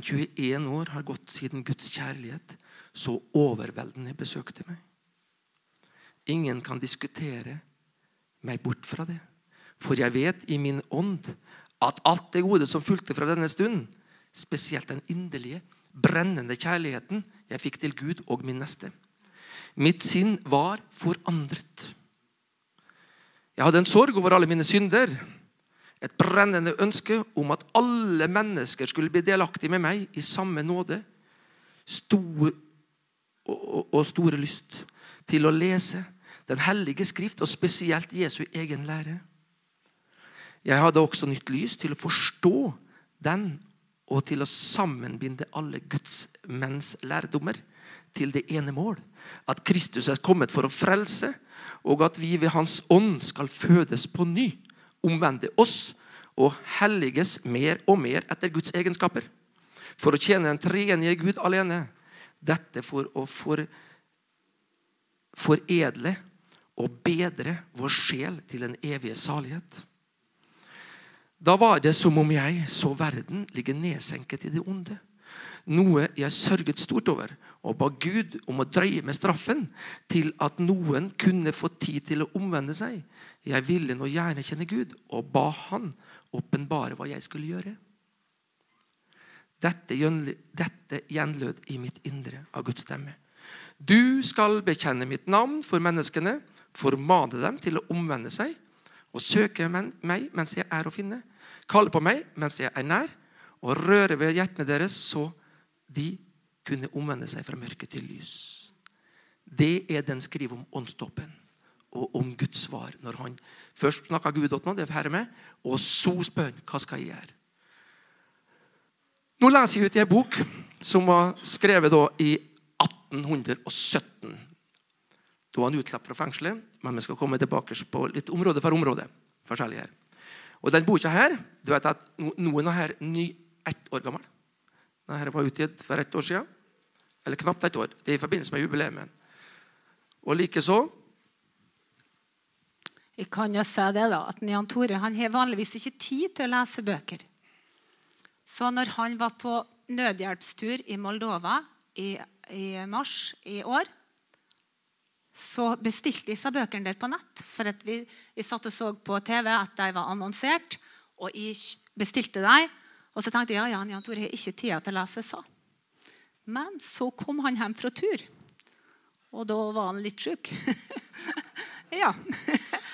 Nesten 21 år har gått siden Guds kjærlighet så overveldende besøkte meg. Ingen kan diskutere meg bort fra det. For jeg vet i min ånd at alt det gode som fulgte fra denne stund, spesielt den inderlige, brennende kjærligheten jeg fikk til Gud og min neste. Mitt sinn var forandret. Jeg hadde en sorg over alle mine synder. Et brennende ønske om at alle mennesker skulle bli delaktige med meg i samme nåde. Stor, og, store lyst til å lese Den hellige skrift, og spesielt Jesu egen lære. Jeg hadde også nytt lys til å forstå den og til å sammenbinde alle Guds menns lærdommer til det ene mål. At Kristus er kommet for å frelse, og at vi ved Hans ånd skal fødes på ny. Omvende oss og helliges mer og mer etter Guds egenskaper. For å tjene den treenige Gud alene. Dette for å for, foredle og bedre vår sjel til den evige salighet. Da var det som om jeg så verden ligge nedsenket i det onde. Noe jeg sørget stort over, og ba Gud om å drøye med straffen til at noen kunne få tid til å omvende seg. Jeg ville nå gjerne kjenne Gud, og ba Han åpenbare hva jeg skulle gjøre. Dette, gjenlød i mitt indre av Guds stemme. Du skal bekjenne mitt navn for menneskene, formane dem til å omvende seg og søke meg mens jeg er å finne. Kalle på meg mens jeg er nær, og røre ved hjertene deres, så de kunne omvende seg fra mørke til lys. Det er den skriver om åndstoppen og om Guds svar. Når han først snakker Gud til det er med, og så spør han hva skal jeg gjøre. Nå leser jeg ut i en bok som var skrevet i 1817. Da var han utslapp fra fengselet, men vi skal komme tilbake på litt område for område. forskjellig her. Og den boka her, du vet at Noen av her ny ett år gammel. Denne var utgitt for ett år siden. Eller knapt ett år. Det er i forbindelse med jubileet. Og likeså Jeg kan jo si det da, at Jan Tore han har vanligvis ikke tid til å lese bøker. Så når han var på nødhjelpstur i Moldova i, i mars i år, så bestilte disse bøkene der på nett. For vi, vi, satt og så på TV at de var annonsert, og jeg bestilte dem. Og så tenkte jeg ja, Jan, Jan Tore har ikke tid til å lese så. Men så kom han hjem fra tur, og da var han litt sjuk. ja.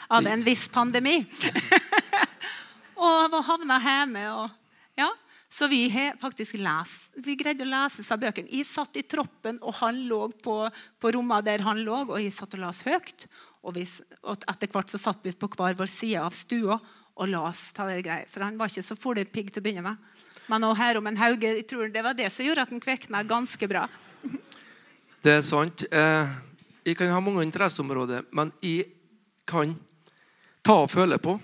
Av en viss pandemi. og havna hjemme. og ja, så vi har faktisk lest, vi greide å lese seg bøkene. Jeg satt i troppen, og han lå på, på rommet der han lå, og jeg satt og las høyt. Og, vi, og etter hvert så satt vi på hver vår side av stua og las. For han var ikke så folepigg til å begynne med. Men nå her om en hauge, jeg tror det var det som gjorde at han kvekna ganske bra. Det er sant. Eh, jeg kan ha mange interesseområder, men jeg kan ta og føle på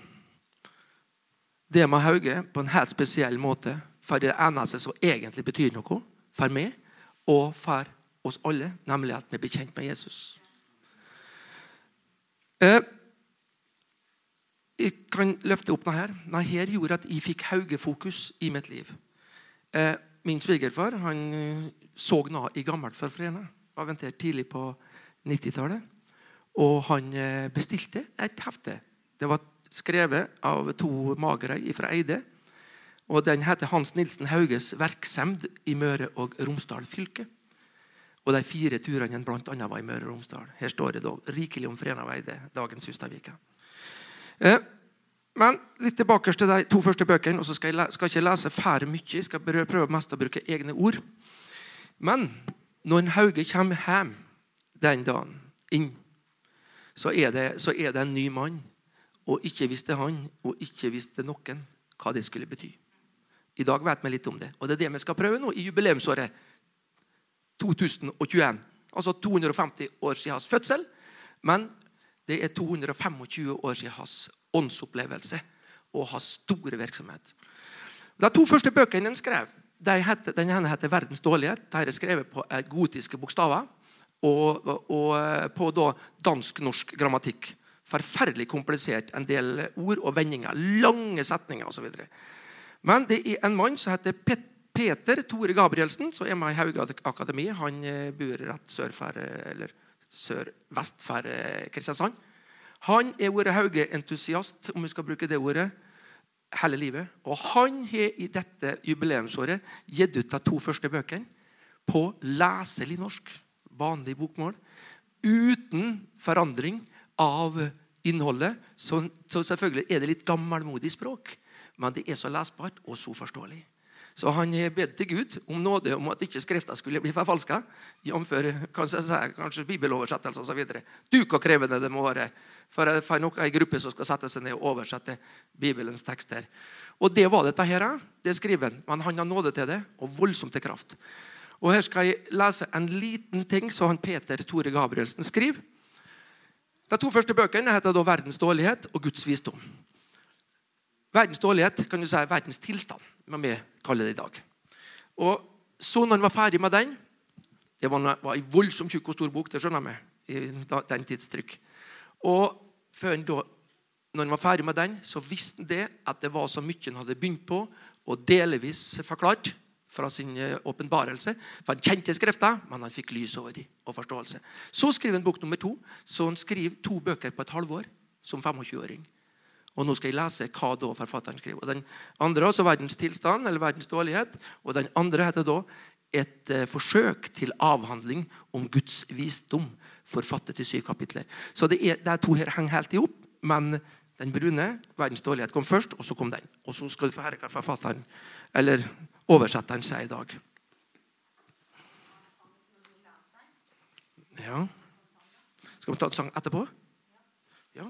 det med Hauge på en helt spesiell måte. For det eneste som egentlig betyr noe for meg og for oss alle, nemlig at vi blir kjent med Jesus. Eh, jeg kan løfte opp denne her. Dette her gjorde at jeg fikk Hauge-fokus i mitt liv. Eh, min svigerfar han eh, så noe i gammelt for Frena. ventert tidlig på 90-tallet. Og han bestilte et hefte. Det var skrevet av to magere fra Eide. Og Den heter Hans Nilsen Hauges verksemd i Møre og Romsdal fylke. Og De fire turene blant annet var i Møre og Romsdal. Her står det da rikelig om Frena Veide, dagens Hustadvika. Eh, men litt tilbake til de to første bøkene. og så skal jeg skal ikke lese for mye. Jeg skal prøve mest å bruke egne ord. Men når Hauge kommer hjem den dagen, inn, så er, det, så er det en ny mann. Og ikke visste han, og ikke visste noen, hva det skulle bety. I dag vet vi litt om det. Og det er det vi skal prøve nå i jubileumsåret 2021. Altså 250 år siden hans fødsel. Men det er 225 år siden hans åndsopplevelse og hans store virksomhet. De to første bøkene han skrev, de heter, den ene heter 'Verdens dårlighet'. Dette er skrevet på gotiske bokstaver og, og på dansk-norsk grammatikk. Forferdelig komplisert. En del ord og vendinger. Lange setninger osv. Men det er en mann som heter Peter Tore Gabrielsen, som er med i Hauge Akademi, han eh, bor rett sør for, eh, eller sør-vest for eh, Kristiansand. Han er vært Hauge-entusiast, om vi skal bruke det ordet, hele livet. Og han har i dette jubileumsåret gitt ut de to første bøkene på leselig norsk, vanlig bokmål, uten forandring av innholdet. Så, så selvfølgelig er det litt gammelmodig språk, men det er så lesbart og så forståelig. Så han bedt til Gud om nåde om at ikke Skrifta skulle bli forfalska. Jf. kanskje, kanskje bibeloversettelse osv. Duk og krevende det må være for, for noe, en gruppe som skal sette seg ned og oversette Bibelens tekster. Og det var dette her. Det skriver han. Men han har nåde til det, og voldsomt til kraft. Og Her skal jeg lese en liten ting som Peter Tore Gabrielsen skriver. De to første bøkene heter da 'Verdens dårlighet' og 'Guds visdom'. Verdens dårlighet kan du si er verdens tilstand må vi kalle det i dag. Og så når han var ferdig med den Det var, var en voldsomt tjukk og stor bok, det skjønner jeg i den tidstrykk. Og før han da, når han var ferdig med den, så visste han det at det var så mye han hadde begynt på, og delvis forklart fra sin eh, åpenbarelse. For Han kjente Skrifta, men han fikk lys over dem og forståelse. Så skriver han bok nummer to. Så han skriver to bøker på et halvår som 25-åring. Og nå skal jeg lese hva da forfatteren skriver. Og den andre altså verdens tilstand, eller verdens dårlighet. Og den andre heter da et eh, forsøk til avhandling om Guds visdom, forfattet i syv kapitler. Så det er, de to her henger helt i hop, men den brune, verdens dårlighet, kom først, og så kom den. Og så skal du få høre hva forfatteren, eller oversetteren, sier i dag. Ja. Skal vi ta en sang etterpå? Ja.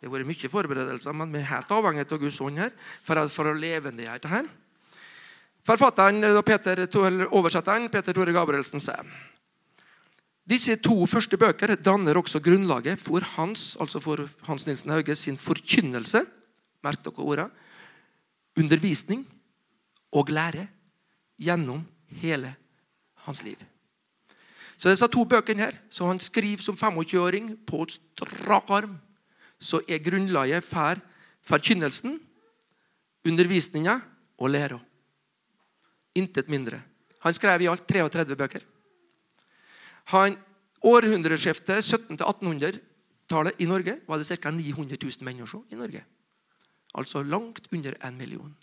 Det har vært mye forberedelser, men vi er helt avhengig av Guds ånd her for, for å levendegjøre dette. her. Forfatteren, Peter, oversetteren Peter Tore Gabrielsen sier disse to første bøker danner også grunnlaget for hans altså for Hans Nilsen Hauge sin forkynnelse merk dere ordet, undervisning og lære gjennom hele hans liv. Så disse to bøkene her, som han skriver som 25-åring på strak arm så er grunnlaget for forkynnelsen, undervisninga og læra. Intet mindre. Han skrev i alt 33 bøker. Han, århundreskiftet 1700-1800-tallet i Norge var det ca. 900 000 mennesker i Norge. Altså langt under en million.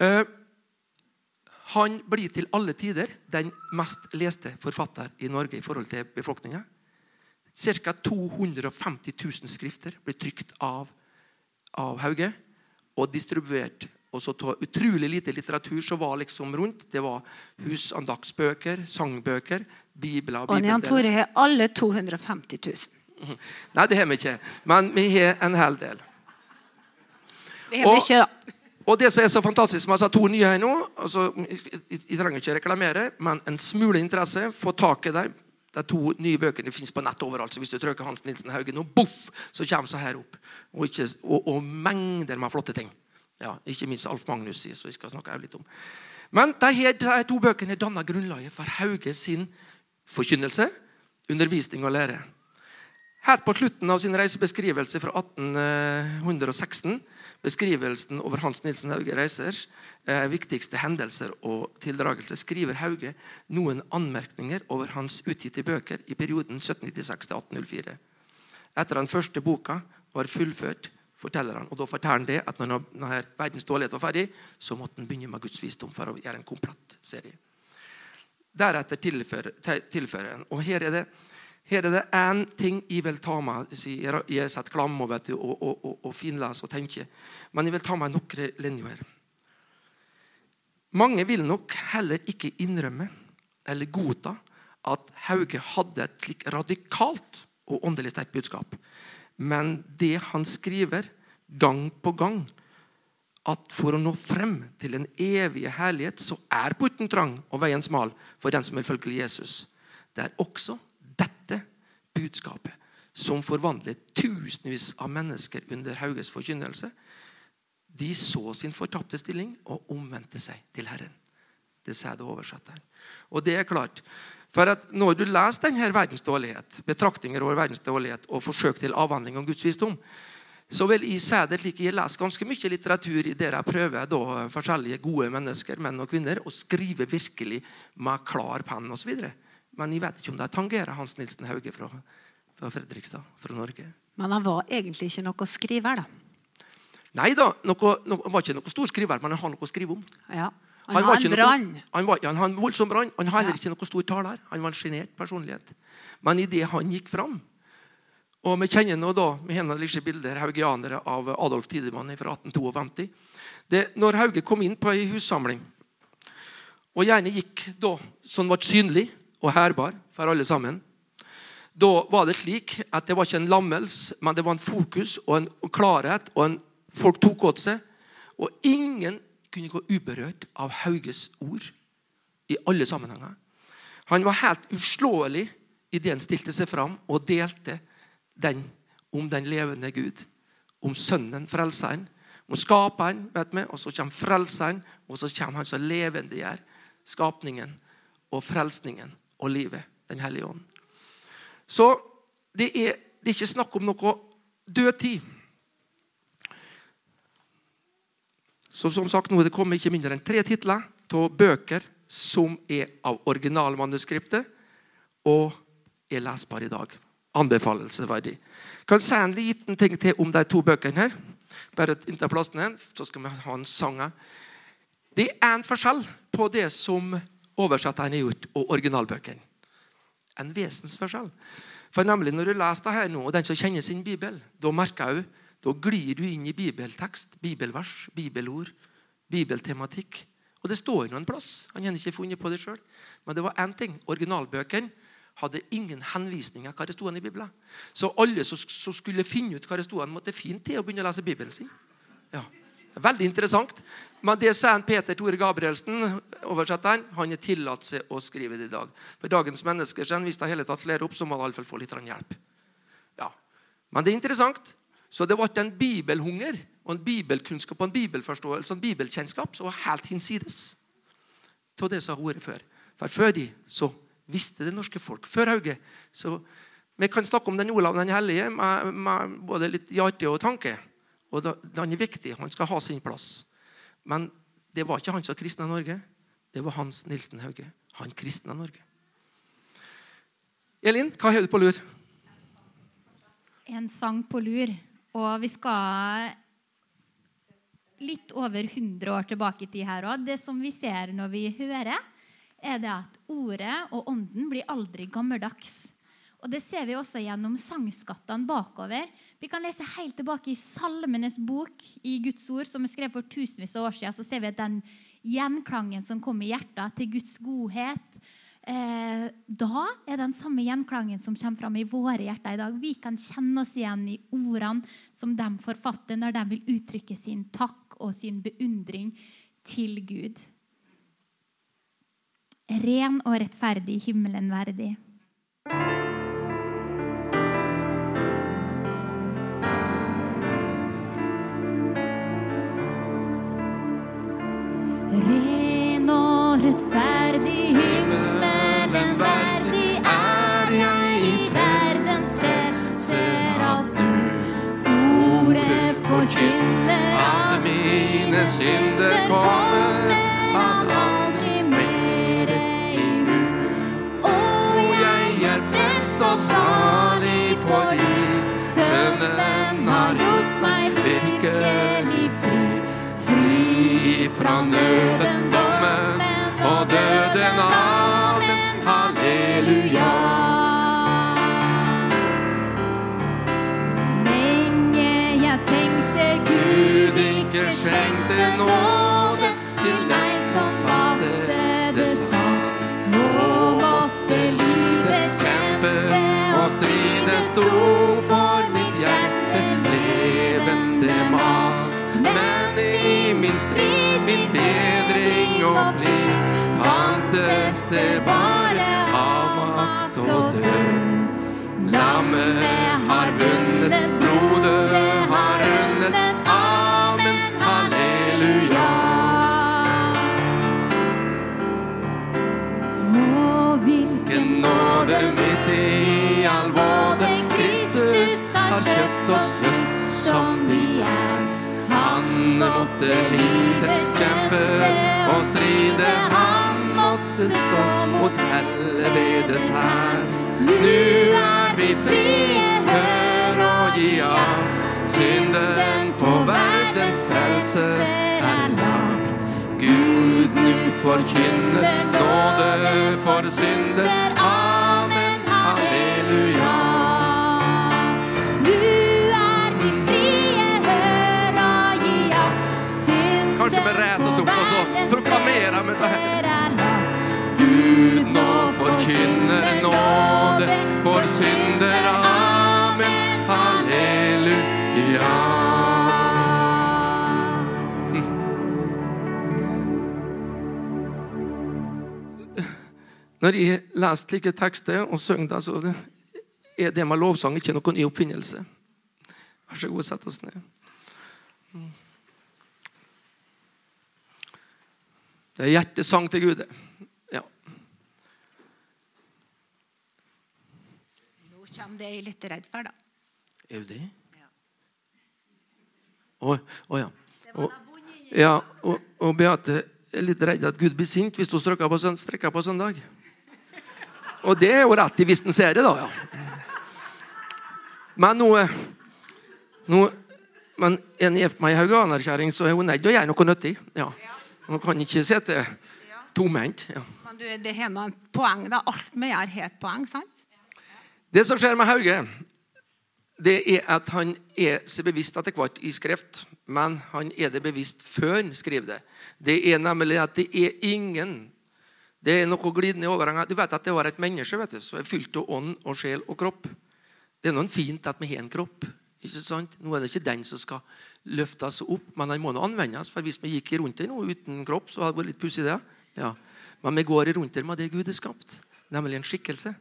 Uh, han blir til alle tider den mest leste forfatter i Norge i forhold til befolkninga. Ca. 250 000 skrifter blir trykt av, av Hauge og distribuert. Og så ta utrolig lite litteratur som var liksom rundt. Det var husandaktsbøker, sangbøker, bibler Og Jan Tore har alle 250 000. Nei, det har vi ikke. Men vi har en hel del. Det vi ikke, da. Og det som er så fantastisk med disse to nye her nå altså, jeg, trenger ikke reklamere, men en smule interesse, få tak i dem de to nye bøkene finnes på nett overalt. så Hvis du trykker Hans Nilsen Haugen, nå, boff, så kommer så her opp. Og, ikke, og, og, mengder med flotte ting. Ja, ikke minst Alf Magnus sier, så vi skal snakke litt om. Men de, her, de to bøkene danner grunnlaget for Hauge sin forkynnelse, undervisning og lære. Helt på slutten av sin reisebeskrivelse fra 1816, beskrivelsen over Hans Nilsen Hauge reiser, eh, viktigste hendelser og tildragelser, skriver Hauge noen anmerkninger over hans utgitte bøker i perioden 1796-1804. Etter den første boka var fullført, forteller han, og da forteller han det at når denne verdens dårlighet var ferdig, så måtte han begynne med Guds visdom for å gjøre en komplett serie. Deretter tilfører, tilfører han, og her er det her er det én ting jeg vil ta med. Jeg har sett klammer vet du, og, og, og, og finlese og tenke. Men jeg vil ta med noen linjer. Mange vil nok heller ikke innrømme eller godta at Hauge hadde et slik radikalt og åndelig sterkt budskap. Men det han skriver gang på gang, at for å nå frem til en evig herlighet, så er porten trang og veien smal for den som vil følge Jesus. Det er også budskapet som forvandlet tusenvis av mennesker under Hauges forkynnelse. De så sin fortapte stilling og omvendte seg til Herren. Det sier det oversetteren. Og det er klart, for at Når du leser denne verdens dårlighet, betraktninger over verdens dårlighet og forsøk til avhandling om Guds visdom, så vil jeg si det slik jeg leser ganske mye litteratur i der jeg prøver da, forskjellige gode mennesker, menn og kvinner, å skrive virkelig med klar penn osv. Men jeg vet ikke om de tangerer Hans Nilsen Hauge fra, fra Fredrikstad, fra Norge. Men han var egentlig ikke noe skriver, da. Nei da, han var ikke noe stor skriver, men han har noe å skrive om. Ja. Han, Han, var en brann. Han, var, han har en voldsom brann. Han har heller Ja. ikke noe stor taler. Han var en sjenert personlighet. Men idet han gikk fram Og vi kjenner nå da, vi har noen bilder haugianere av Adolf Tidemann fra 1852. Det, når Hauge kom inn på ei hussamling, og gjerne gikk da så han ble synlig og hærbar for alle sammen, da var det slik at det var ikke en lammelse, men det var en fokus og en klarhet. og en, Folk tok åt seg. Og ingen kunne gå uberørt av Hauges ord i alle sammenhenger. Han var helt uslåelig idet han stilte seg fram og delte den om den levende Gud. Om Sønnen, Frelseren. Om Skaperen, vet vi, og så kommer Frelseren, og så kommer Han som levendegjør skapningen og frelsningen og livet, Den hellige ånd. Så det er, det er ikke snakk om noe død tid. Så som sagt, nå er det kommet ikke mindre enn tre titler av bøker som er av originalmanuskriptet og er lesbare i dag. Anbefalelsesverdig. Kan si en liten ting til om de to bøkene her? Bare inntil plassen her, så skal vi ha en sang. Det er en forskjell på det som oversetteren har gjort, og originalbøkene. En vesensforskjell. For nemlig Når du leser det her nå, og den som kjenner sin bibel, da merker jeg da glir du inn i bibeltekst, bibelvers, bibelord, bibeltematikk. Og det står jo en plass. Han har ikke funnet på det sjøl. Men det var én ting. Originalbøkene hadde ingen henvisninger hva det sto i Bibelen. Så alle som skulle finne ut hva det sto, måtte fint til å begynne å lese Bibelen sin. Ja. Veldig interessant. Men det sier han Peter Tore Gabrielsen, oversetteren, han er tillatt seg å skrive det i dag. For dagens mennesker, hvis de hele tatt slår opp, så må de iallfall få litt hjelp. Ja. Men det er interessant. Så det ble en bibelhunger og en bibelkunnskap og en bibelforståelse og en bibelkjennskap som var helt hinsides av det som har vært før. For før de så visste det norske folk. Før Hauge. Så vi kan snakke om den Olav den hellige med, med både litt hjerte og tanke. Og da, den er viktig. Han skal ha sin plass. Men det var ikke han som kristna Norge. Det var Hans Nilsen Hauge. Han kristna Norge. Elin, hva har du på lur? en sang på lur. Og vi skal litt over 100 år tilbake i tid her òg. Det som vi ser når vi hører, er det at ordet og ånden blir aldri gammeldags. Og Det ser vi også gjennom sangskattene bakover. Vi kan lese helt tilbake i Salmenes bok i Guds ord, som er skrevet for tusenvis av år siden. Så ser vi at den gjenklangen som kom i hjertet til Guds godhet, eh, da er den samme gjenklangen som kommer fram i våre hjerter i dag. Vi kan kjenne oss igjen i ordene som de forfatter når de vil uttrykke sin takk og sin beundring til Gud. Ren og rettferdig, himmelen verdig. Rettferdig, himmelen verdig er jeg i verdens frelser At du Ordet forkynner At mine synder kommer han aldri mere i hu. Og Jeg er frelst og salig fordi Sønnen har gjort meg virkelig fri. Fri fra nøden, fantes det bare av makt og død. Lammet har vunnet, blodet har rundet. Amen, halleluja. Å, hvilken nåde midt i all våde Kristus har kjøpt oss først som vi er. Han måtte lide, kjempe og stride. Han måtte stå mot helvetes hær. Nu er vi frie, hør og gi av. Synden på verdens frelse er lagt. Gud nu forkynner nåde for synder. Når jeg leser slike tekster og synger det, så er det med lovsang ikke noen ny oppfinnelse. Vær så god, sett oss ned. Det er hjertesang til Gud. Ja. Nå kommer det jeg litt redd for, da. Er du det? Å ja. Og, ja, og, og Beate er litt redd at Gud blir sint hvis hun strekker på, søn- strekker på søndag. Og det er jo rett i det, da. ja. Men nå, nå men er en gift meg ei hauganerkjæring, så er hun nødt til å gjøre noe nyttig. Ja. Hun kan ikke sitte tomhendt. Ja. Men du, det har noen poeng, da. Alt vi gjør, har et poeng, sant? Det som skjer med Hauge, det er at han er seg bevisst etter hvert i skrift, men han er det bevisst før han skriver det. Det er nemlig at det er ingen Det er noe glidende overgang. Du vet at det var et menneske vet du, som er fylt av ånd og sjel og kropp. Det er noe fint at vi har en kropp. ikke sant? Nå er det ikke den som skal løftes opp, men den må nå anvendes. For hvis vi gikk rundt den nå uten kropp, så hadde det vært litt pussig. Ja. Men vi går rundt den med det Gud har skapt, nemlig en skikkelse.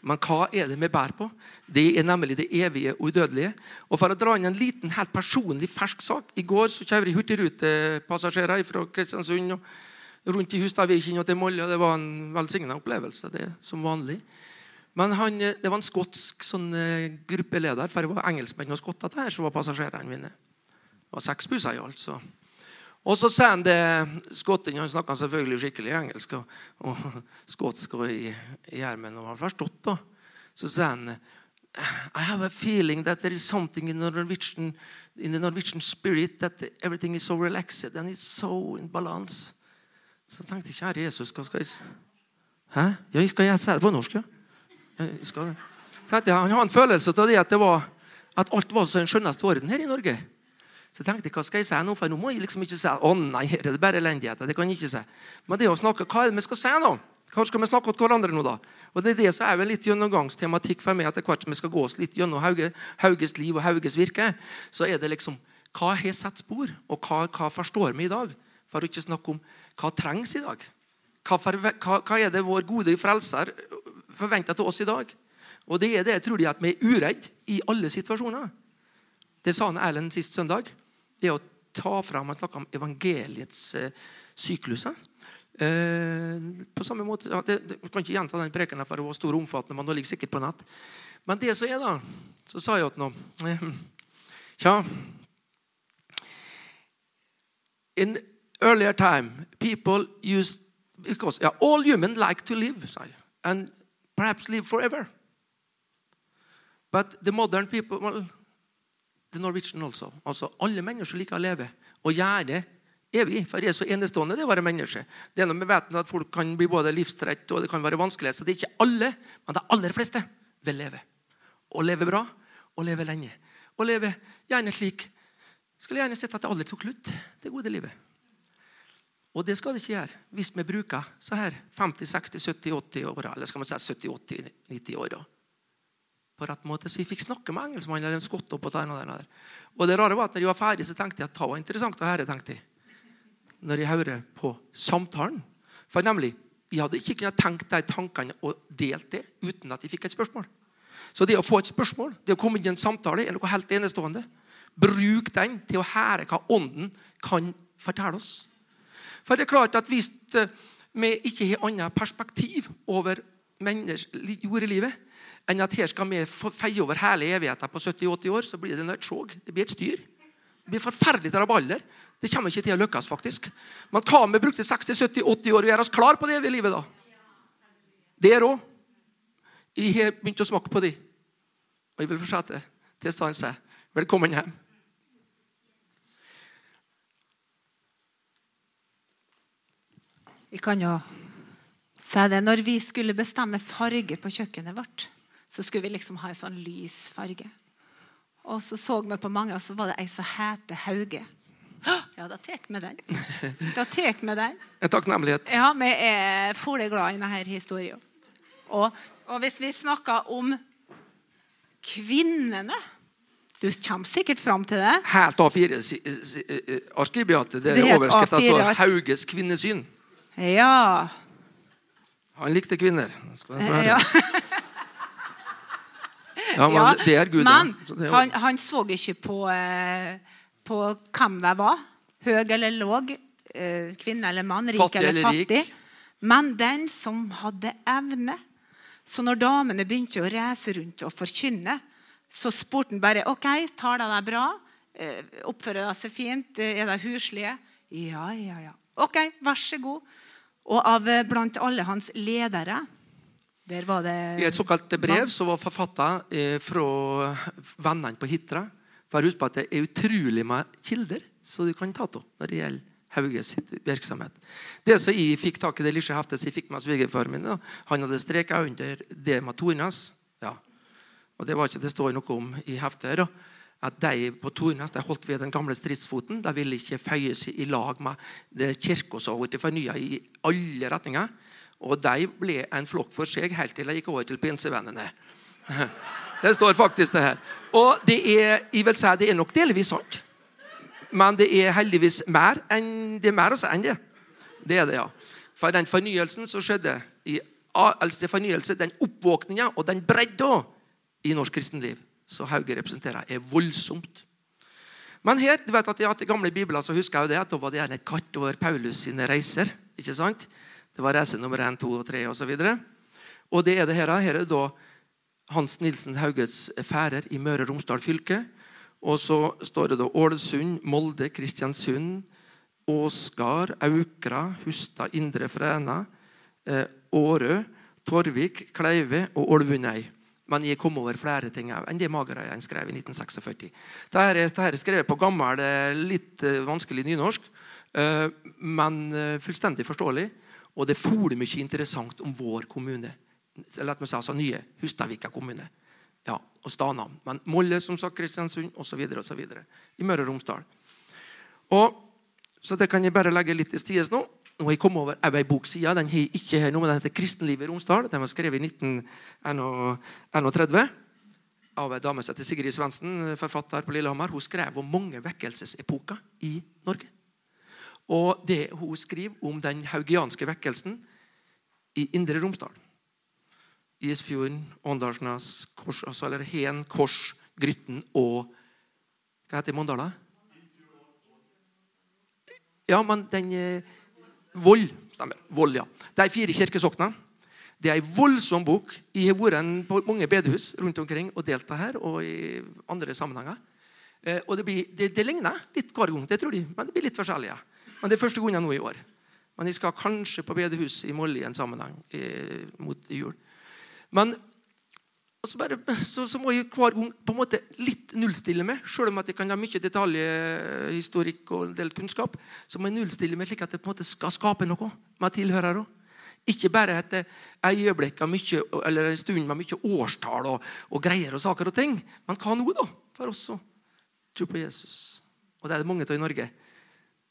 Men hva er det vi bærer på? Det er nemlig det evige og udødelige. Og For å dra inn en liten, helt personlig fersk sak. I går så kjører jeg hurtigrutepassasjerer fra Kristiansund og rundt i Hustadviken og til Molde. Det var en velsigna opplevelse. det som vanlig. Men han, det var en skotsk sånn, eh, gruppeleder, for det var engelskmenn og skotter det som var passasjerene mine. Det var seks busser i alt. så. Og så sier han det skotten Han snakka selvfølgelig skikkelig engelsk og, og skotsk og i, i ermen og har forstått. da. Så sier han I have a feeling that there is something in the Norwegian, in the Norwegian spirit that everything is so relaxed and it's so in balance. Så tenkte jeg, kjære Jesus, hva skal jeg Hæ? Ja, jeg skal jeg si det på norsk? ja? Jeg skal. Tenkte jeg, Han har en følelse av det at, det var, at alt var så den skjønneste orden her i Norge. Så jeg tenkte, hva skal jeg si nå? For nå må jeg liksom ikke si å nei, her er det bare elendigheter. Det kan jeg ikke si. Men det å snakke, hva er det vi skal si nå? Hva skal vi snakke til hverandre nå, da? Og det er det som er vel litt gjennomgangstematikk for meg etter hvert som vi skal gå oss litt gjennom Hauge, Hauges liv og Hauges virke. Så er det liksom hva har satt spor, og hva, hva forstår vi i dag? For å ikke snakke om hva trengs i dag. Hva, er det vår gode frelser forventer til oss i dag? Og det er det jeg tror de at vi er uredde i alle situasjoner. Det sa han Erlend sist søndag. Det å ta fram Han snakka om evangeliets eh, sykluser. Eh, på samme måte, ja, Jeg kan ikke gjenta den preken, for det var stor og omfattende. men ligger sikkert på nett. Men det som er, da, så sa jeg til ham eh, Tja In earlier time, people used because yeah, all humans like to live, and perhaps live forever. But the modern people, well, the Norwegian also. also alle mennesker liker å leve og gjøre evig. For det er så enestående det å være menneske. Det er noe med veten at Folk kan bli både livstrett og det kan være vanskelig. Så det er ikke alle, men de aller fleste vil leve. Og leve bra og leve lenge. Og leve gjerne slik Skulle gjerne sett at det aldri tok slutt, det gode livet. Og det skal det ikke gjøre hvis vi bruker så her 50, 60, 70, 80 år, eller skal man si 70, 80, 90 år. da på rett måte. Så jeg fikk snakke med engelskmannen. eller en skott og den der. Og det rare var at når jeg var ferdig, så tenkte jeg at det var interessant å høre. tenkte jeg. Når jeg hører på samtalen. For nemlig, jeg hadde ikke kunnet tenkt de tankene og delt det uten at jeg fikk et spørsmål. Så det å få et spørsmål, det å komme inn i en samtale, er noe helt enestående. Bruk den til å høre hva Ånden kan fortelle oss. For det er klart at hvis eh, vi ikke har annet perspektiv over jordelivet enn at her skal vi feie over hele evigheten på 70-80 år, så blir det nødt sjåg. Det blir et styr. Det blir forferdelig rabalder. Det kommer ikke til å lykkes, faktisk. Men hva om vi brukte 60-70-80 år og gjøre oss klar på det evige livet, da? Det er råd. Jeg har begynt å smake på det. Og jeg vil fortsette til stanse. Velkommen hjem. Vi kan jo si det. Når vi skulle bestemme farge på kjøkkenet vårt, så skulle vi liksom ha en sånn lys farge. Og så så vi på mange, og så var det ei som het Hauge. Ja, da tar vi den. Da tar vi den. En takknemlighet. Ja, vi er fole glad i denne historien. Og, og hvis vi snakker om kvinnene Du kommer sikkert fram til det. Helt A4-arkiviatet. Der Det er overskriften A4 står 'Hauges kvinnesyn'. Ja. Han likte kvinner. Ja. Ja, men Ja, det er Gud. Men er- han, han så ikke på, eh, på hvem de var. Høy eller låg, eh, kvinne eller mann, rik Fattig eller fattig. rik. Men den som hadde evne. Så når damene begynte å reise rundt og forkynne, så spurte han bare ok, tar de deg bra? Eh, Oppfører de seg fint? Er de huslige? Ja, ja, ja. Ok, vær så god. Og av eh, blant alle hans ledere der var det I et såkalt brev som var forfatta eh, fra vennene på Hitra. For husk på at Det er utrolig med kilder som du kan ta av når det gjelder Hauge sitt virksomhet. Det som Jeg fikk tak i det lille heftet som jeg fikk med svigerfaren min, da, han hadde streka under det med Tornas. Ja. Og Det var ikke det står noe om i heftet. da, at De på Tornas de holdt ved den gamle stridsfoten. De ville ikke føye seg i lag med kirka som var fornya i alle retninger. Og de ble en flokk for seg helt til de gikk over til pinsevennene. Det står faktisk det her. Og det er, jeg vil si, det er nok delvis sant. Men det er heldigvis mer enn det er mer å si enn det. Det er det, ja. For den fornyelsen som skjedde i eldste fornyelse, den oppvåkninga og den bredda i norsk kristenliv som Hauge representerer, er voldsomt. Men her, du vet at i gamle bibler så husker jeg jo det at da var det gjerne et kart over Paulus sine reiser. ikke sant? Det var reise nummer 1, 2 og 3 osv. Og, og det er det her. Her er da Hans Nilsen Hauges færer i Møre og Romsdal fylke. Og så står det da Ålesund, Molde, Kristiansund, Åsgard, Aukra, Hustad, Indre Fræna, eh, Årø, Torvik, Kleive og Ålvundøy. Men jeg kom over flere ting enn det Magerøyen skrev i 1946. Dette er, er skrevet på gammel, eh, litt eh, vanskelig nynorsk, eh, men fullstendig forståelig. Og det foler mye interessant om vår kommune. La meg si altså nye Hustadvika kommune. Ja, og Stanam. Men Molle, som sagt, Kristiansund osv. I Møre og Romsdal. Og, så det kan jeg bare legge litt til sides nå. Nå har jeg kommet over ei bokside. Den har ikke her nå, men den heter 'Kristenlivet i Romsdal'. Den var skrevet i 1931 av ei dame som heter Sigrid Svendsen, forfatter på Lillehammer. Hun skrev om mange vekkelsesepoker i Norge. Og det hun skriver om den haugianske vekkelsen i Indre Romsdal. Isfjorden, Åndalsnes, Kors, altså, eller Hen, Kors, Grytten og Hva heter Mondala? Ja, men den eh, Vold. Stemmer. Vold, ja. De fire kirkesokna. Det er ei voldsom bok. Jeg har vært på mange bedehus rundt omkring og delt her og i andre sammenhenger. Eh, og det, blir, det, det ligner litt hver gang, det tror de, men det blir litt forskjellig. Men det er første gangen nå i år. Men jeg skal kanskje på bedehus i Molde i en sammenheng eh, mot jul. Men så, bare, så, så må jeg hver gang på en måte litt nullstille meg. Selv om at jeg kan ha mye detaljhistorikk og en del kunnskap, så må jeg nullstille meg slik at jeg på en måte skal skape noe med tilhørere. Ikke bare et øyeblikk mye, eller en stund med mye årstall og, og greier og saker og ting. Men hva nå, da? For oss som tror på Jesus. Og det er det mange av i Norge.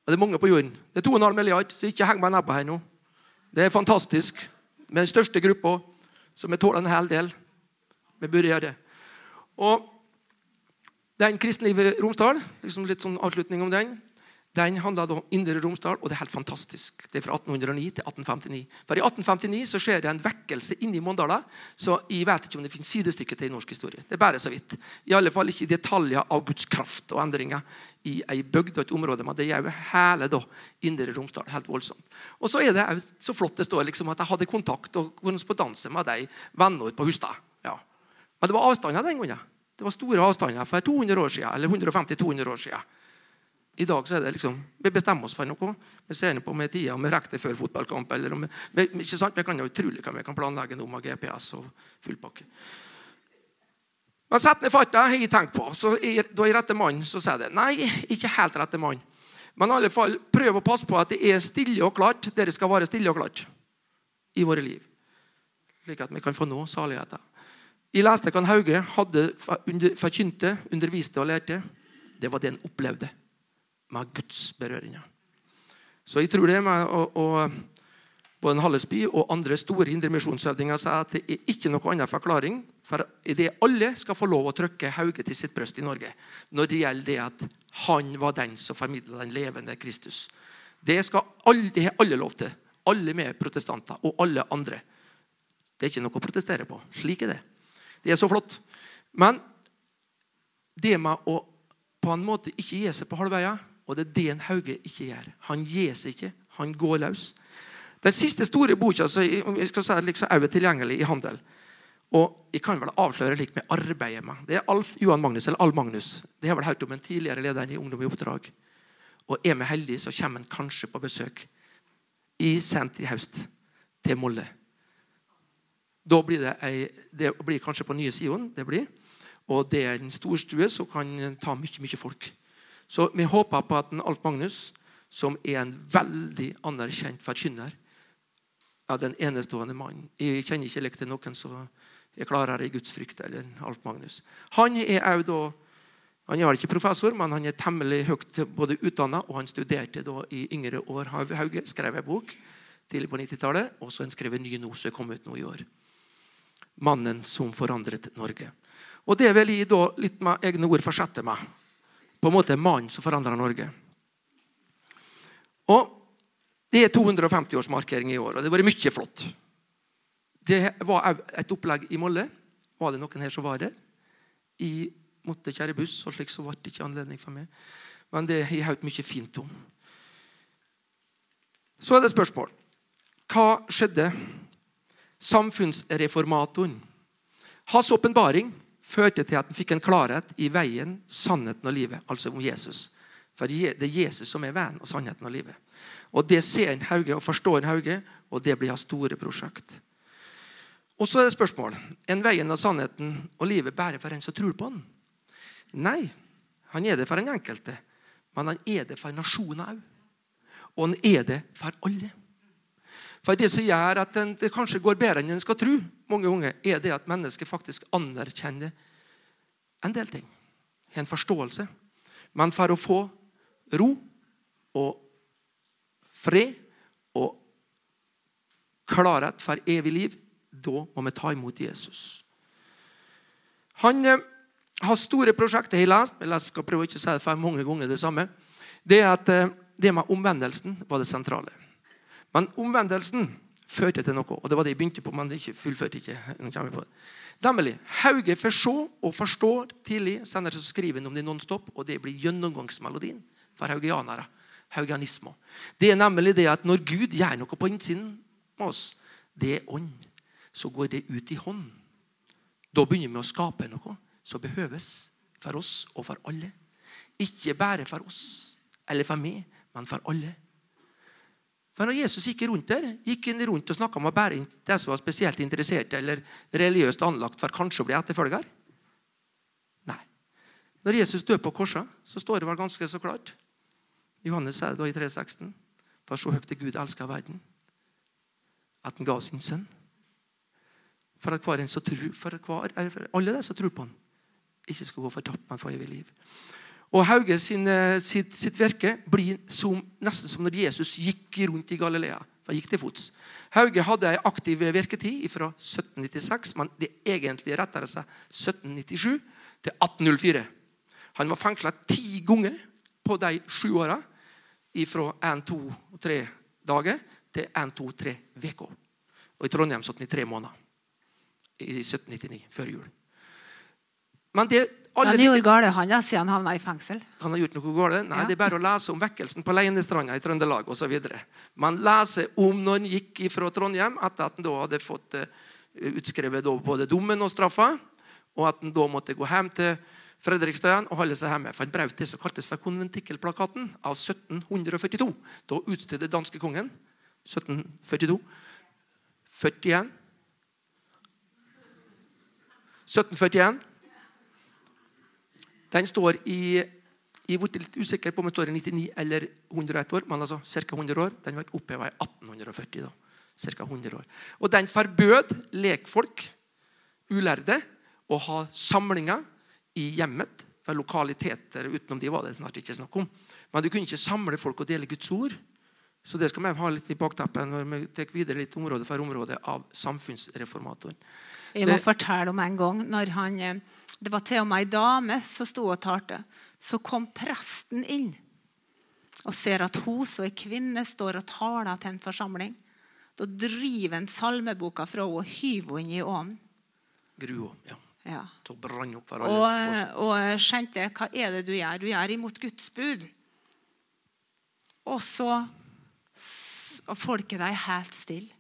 Og det er mange på jorden. Det er 2,5 milliard, så ikke heng meg nedpå her nå. Det er fantastisk. Med den største gruppa, som jeg tåler en hel del. Vi burde gjøre det. Og den kristenlivet Romsdal, liksom litt sånn avslutning om den, den handler om Indre Romsdal, og det er helt fantastisk. Det er fra 1809 til 1859. For i 1859 så skjer det en vekkelse inne i Mondala, så jeg vet ikke om det finnes sidestykke til i norsk historie. Det er bare så vidt. I alle fall ikke detaljer av Guds kraft og endringer i ei bygd og et område, men det jo hele da, Indre Romsdal. Helt voldsomt. Og så er det så flott det står liksom at jeg hadde kontakt og korrespondanse med de venner på Hustad. Men det var avstander den gangen. Det var store avstander for 200 år siden, eller 150-200 år siden. I dag så er det liksom, Vi bestemmer oss for noe. Vi ser på med tida om vi rekker det før fotballkamp. eller om vi, ikke sant? Vi kan jo utrolig hva vi kan planlegge nå med GPS og fullpakke. Men sett ned farta har jeg tenkt på. Så jeg, Da jeg rette mann, så sier det. Nei, ikke helt rette mann. Men i alle fall, prøv å passe på at det er stille og klart. Dere skal være stille og klart i våre liv. Slik at vi kan få nå saligheten. Jeg leste hva Hauge hadde forkynte, underviste og lærte. Det var det han opplevde med Guds berøringer. Så jeg tror det med å, å både Hallesby og andre store indremisjonshøvdinger sier at det er ikke noe annen forklaring for det alle skal få lov å trykke Hauge til sitt bryst i Norge når det gjelder det at han var den som formidla den levende Kristus. Det, alle, det alle lov til. Alle med protestanter og alle andre. Det er ikke noe å protestere på. Slik er det. Det er så flott. Men det med å på en måte ikke gi seg på halvveia, og det er det en Hauge ikke gjør. Han gir seg ikke. Han går løs. Den siste store boka som si, liksom, er tilgjengelig i handel. Og jeg kan vel avsløre litt med arbeidet med. Det er Alf Johan Magnus, eller Al Magnus. Det har vel hørt om en tidligere leder i Ungdom i oppdrag. Og er vi heldige, så kommer han kanskje på besøk i sent i høst til Molle. Da blir det, ei, det blir kanskje på nye Sion. det blir. Og det er en storstue som kan ta mye, mye folk. Så vi håper på at Alf Magnus, som er en veldig anerkjent forkynner ja, den enestående mannen Jeg kjenner ikke like til noen som er klarere i Guds frykt eller Alf Magnus. Han er jo da, han er ikke professor, men han er temmelig høyt både utdanna, og han studerte da i yngre år Hauge. Skrev en bok tidlig på 90-tallet, og så har han skrevet ny nå som kom ut nå i år. 'Mannen som forandret Norge'. Og Det vil jeg da litt med egne ord fortsette med. På en måte mannen som forandra Norge. Og Det er 250-årsmarkering i år, og det har vært mye flott. Det var et opplegg i Molle. Var det noen her som var der? Jeg måtte kjære buss, og slik så ble det ikke anledning for meg. Men det har jeg hørt mye fint om. Så er det spørsmål. Hva skjedde? Samfunnsreformatoren. Hans åpenbaring førte til at han fikk en klarhet i veien, sannheten og livet, altså om Jesus. For det er Jesus som er veien og sannheten og livet. Og Det ser en Hauge og forstår en Hauge, og det blir hans store prosjekt. Og så er det spørsmål en veien og sannheten og livet bare for en som tror på den. Nei, han er det for den enkelte, men han er det for nasjonen òg. Og han er det for alle. For Det som gjør at det kanskje går bedre enn en skal tro, mange ganger, er det at mennesket faktisk anerkjenner en del ting. En forståelse. Men for å få ro og fred og klarhet for evig liv, da må vi ta imot Jesus. Han eh, har store prosjekter jeg har lest. Jeg skal prøve ikke å si det for mange ganger det samme. Det er at eh, det med omvendelsen var det sentrale. Men omvendelsen førte til noe. Og det var det jeg begynte på, men det ikke fullførte ikke. på Nemlig, Hauge får se og forstår tidlig. Senere så skriver han om det nonstop, og det blir gjennomgangsmelodien for haugianere. Haugianisme. Det er nemlig det at når Gud gjør noe på innsiden med oss, det er ånd, så går det ut i hånd. Da begynner vi å skape noe som behøves for oss og for alle. Ikke bare for oss eller for meg, men for alle. For når Jesus gikk rundt der, gikk han rundt og snakka med bare de som var spesielt interessert eller religiøst anlagt for kanskje å bli etterfølger? Nei. Når Jesus dør på korset, så står det vel ganske så klart Johannes sier det da i 3,16. For så høyt Gud elska verden, at han ga sin sønn. For at hver en så tror, for, hver, for alle de som tror på han, ikke skal gå fortapt, men få evig liv. Og Hauge sin, eh, sitt, sitt, virke blir som, nesten som når Jesus gikk rundt i Galilea. For gikk til fots. Hauge hadde en aktiv virketid fra 1796, men det egentlig retter seg 1797 til 1804. Han var fengsla ti ganger på de sju åra. Fra én, to og tre dager til én, to, tre uker. Og i Trondheim satt han i tre måneder. I 1799, før jul. Men det alle han gjorde gale han da, siden han havna i fengsel. Kan ha gjort noe gale? Nei, ja. Det er bare å lese om vekkelsen på Leinestranda i Trøndelag osv. Man leser om når han gikk fra Trondheim etter at han da hadde fått uh, utskrevet både dommen og straffa, og at han da måtte gå hjem til Fredrikstad og holde seg hjemme. For han brøt det som kaltes for konventikkelplakaten av 1742. Da utstedte danske kongen 1742 41 1741. Den står i Jeg ble litt usikker på om den står i 99 eller 101 år, men altså ca. 100 år. Den ble oppheva i 1840. da, Cirka 100 år. Og den forbød lekfolk, ulærde, å ha samlinger i hjemmet. For lokaliteter utenom de var det snart ikke snakk om. Men du kunne ikke samle folk og dele Guds ord. Så det skal vi ha litt i bakteppet når vi tar videre litt område for område av samfunnsreformatoren. Jeg må Det- fortelle om en gang når han, eh, Det var til og med ei dame som sto og talte. Så kom presten inn og ser at hun som er kvinne, står og taler til en forsamling. Da driver han salmeboka fra henne og hyver henne i ovnen. Grua, Ja. Ja. Så brann opp for Og, alle. og jeg skjønte hva er det du gjør? Du gjør imot Guds bud. Og så og folket er helt stille.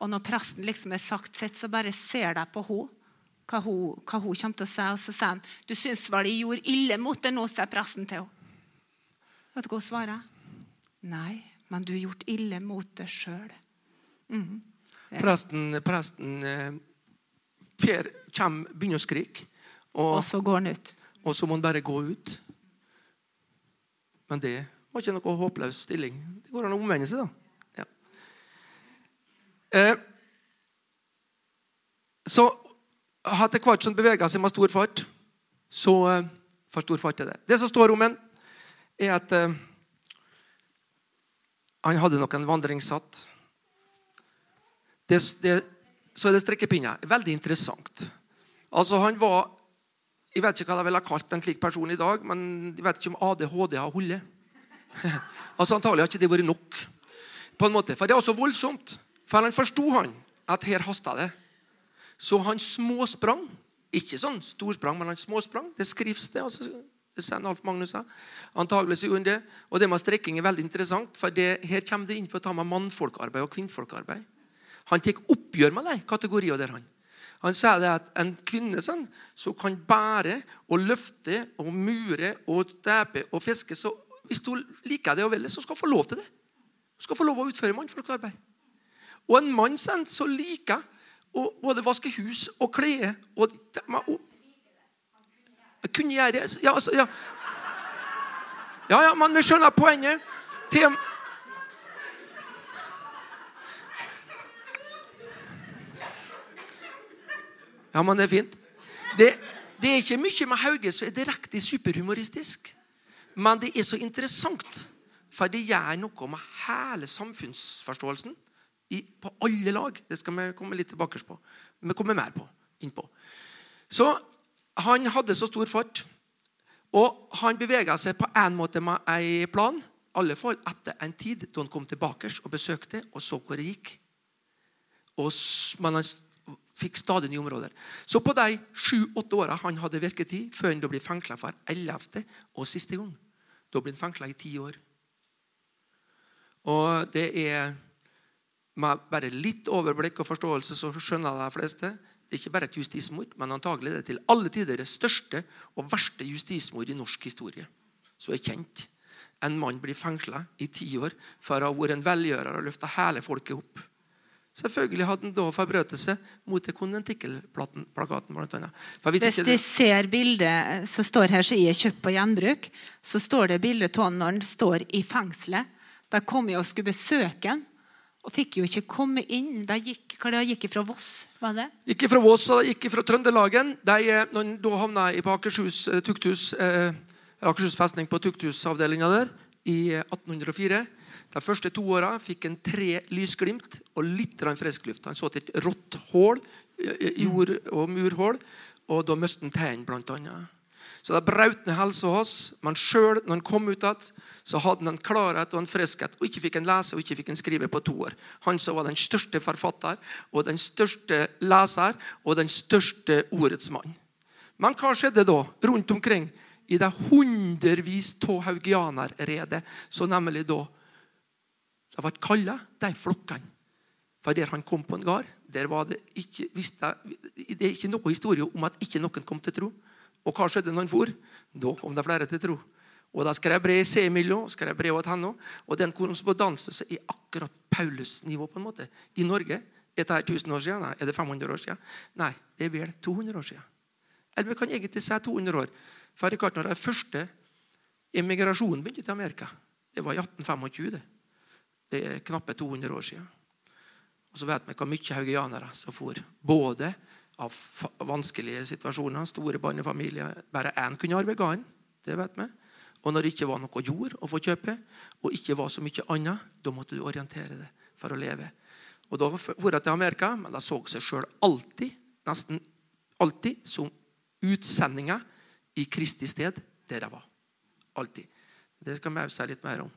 Og når presten liksom har sagt sitt, så bare ser de på henne. Hva hun, hva hun kommer til å si. Og så sier han du syns vel jeg gjorde ille mot deg nå, sier presten til henne. Vet du hva hun svarer? Nei, men du har gjort ille mot deg sjøl. Presten, presten eh, Per kommer, begynner å skrike, og, Og så går han ut. og så må han bare gå ut. Men det var ikke noe håpløs stilling. Det går an å omvende seg, da. Eh, så etter hvert som han beveger seg med stor fart, så for stor fart er det. Det som står om han, er at eh, han hadde nok en vandringshatt. Det, det, så er det strekkepinner. Veldig interessant. Altså, han var Jeg vet ikke hva de ville kalt en slik person i dag, men jeg vet ikke om ADHD har holdt. altså, antagelig har ikke det vært nok. På en måte. For det er også voldsomt. For han forsto han at her hasta det. Så han småsprang. Ikke sånn storsprang, men han småsprang. Det skrives det. altså det sier Alf Magnus sa. Antagelig gjorde. Og det med strekking er veldig interessant, for det, her kommer det inn på å ta med mannfolkarbeid og kvinnfolkarbeid. Han tar oppgjør med de kategoriene der. Han Han sier at en kvinne sånn, som kan bære og løfte og mure og stepe og fiske så Hvis hun liker det og vil det, så skal hun få lov til det. Hun skal få lov å utføre mannfolkarbeid. Og en mann sånn, som liker å både vaske hus og klede og, og kunne gjøre. Ja, altså, ja. ja, ja, men vi skjønner poenget. Til, ja, men det er fint. Det, det er ikke mye med Hauge som er direkte superhumoristisk. Men det er så interessant, for det gjør noe med hele samfunnsforståelsen i, på alle lag. Det skal vi komme litt tilbake på. Vi kommer mer på, innpå. Så han hadde så stor fart. Og han bevega seg på en måte med en plan. Alle fall etter en tid da han kom tilbake og besøkte og så hvor det gikk. Og, men han fikk stadig nye områder. Så på de sju-åtte åra han hadde virketid, før han ble fengsla for ellevte og siste gang Da ble han fengsla i ti år. Og det er med bare litt overblikk og forståelse så skjønner de fleste. Det er ikke bare et justismord, men antagelig det er til alle tider det største og verste justismord i norsk historie. Så er kjent. En mann blir fengsla i ti år for å ha vært en velgjører og løfta hele folket opp. Selvfølgelig hadde han da forbrutt seg mot konventikkelplakaten. Hvis Hvis ikke de det, ser bildet som står her, så er kjøpt på gjenbruk, så står det bildet av når han står i fengselet. De kom jo og skulle besøke han, og fikk jo ikke komme inn. De gikk, de gikk fra Voss, var det? Ikke fra Voss og ikke fra Trøndelagen. De, eh, når da havna jeg på Akershus, eh, tukthus, eh, Akershus festning på tukthusavdelinga der i eh, 1804 De første to åra fikk en tre lysglimt og litt grann frisk luft. Han så til et rått hull, eh, jord- og murhull, og da mistet han tennene, blant annet. Så det brøt ned helsa hans. Men sjøl når han kom ut igjen, så hadde han klarhet og en friskhet. Og ikke fikk han lese og ikke fikk han skrive på to år. Han som var den største forfatter og den største leser og den største ordets mann. Men hva skjedde da rundt omkring i det hundrevis av haugianerredet, så nemlig da det ble kalla de flokkene? For der han kom på en gard, der var det ikke, visste, det er ikke noe historie om at ikke noen kom til tro. Og hva skjedde når han for? Da kom det flere til tro. Og da skrev brev seg imellom, skrev brev til henne. Og den korrespondansen som er akkurat Paulus' nivå på en måte. I Norge er det 1000 år siden? Nei. Er det 500 år siden? Nei, det er vel 200 år siden. Eller vi kan egentlig si 200 år. For det når den første emigrasjonen begynte til Amerika, det var i 1825. Det, det er knappe 200 år siden. Og så vet vi hvor mye haugianere som for. Både av vanskelige situasjoner, store barnefamilier. Bare én kunne arve gården. Det vet vi. Og når det ikke var noe jord å få kjøpe, og ikke var så mye annet, da måtte du orientere deg for å leve. Og Da for jeg til Amerika, men jeg så seg sjøl alltid, nesten alltid, som utsendinger i Kristi sted der jeg var. Alltid. Det skal vi også si litt mer om.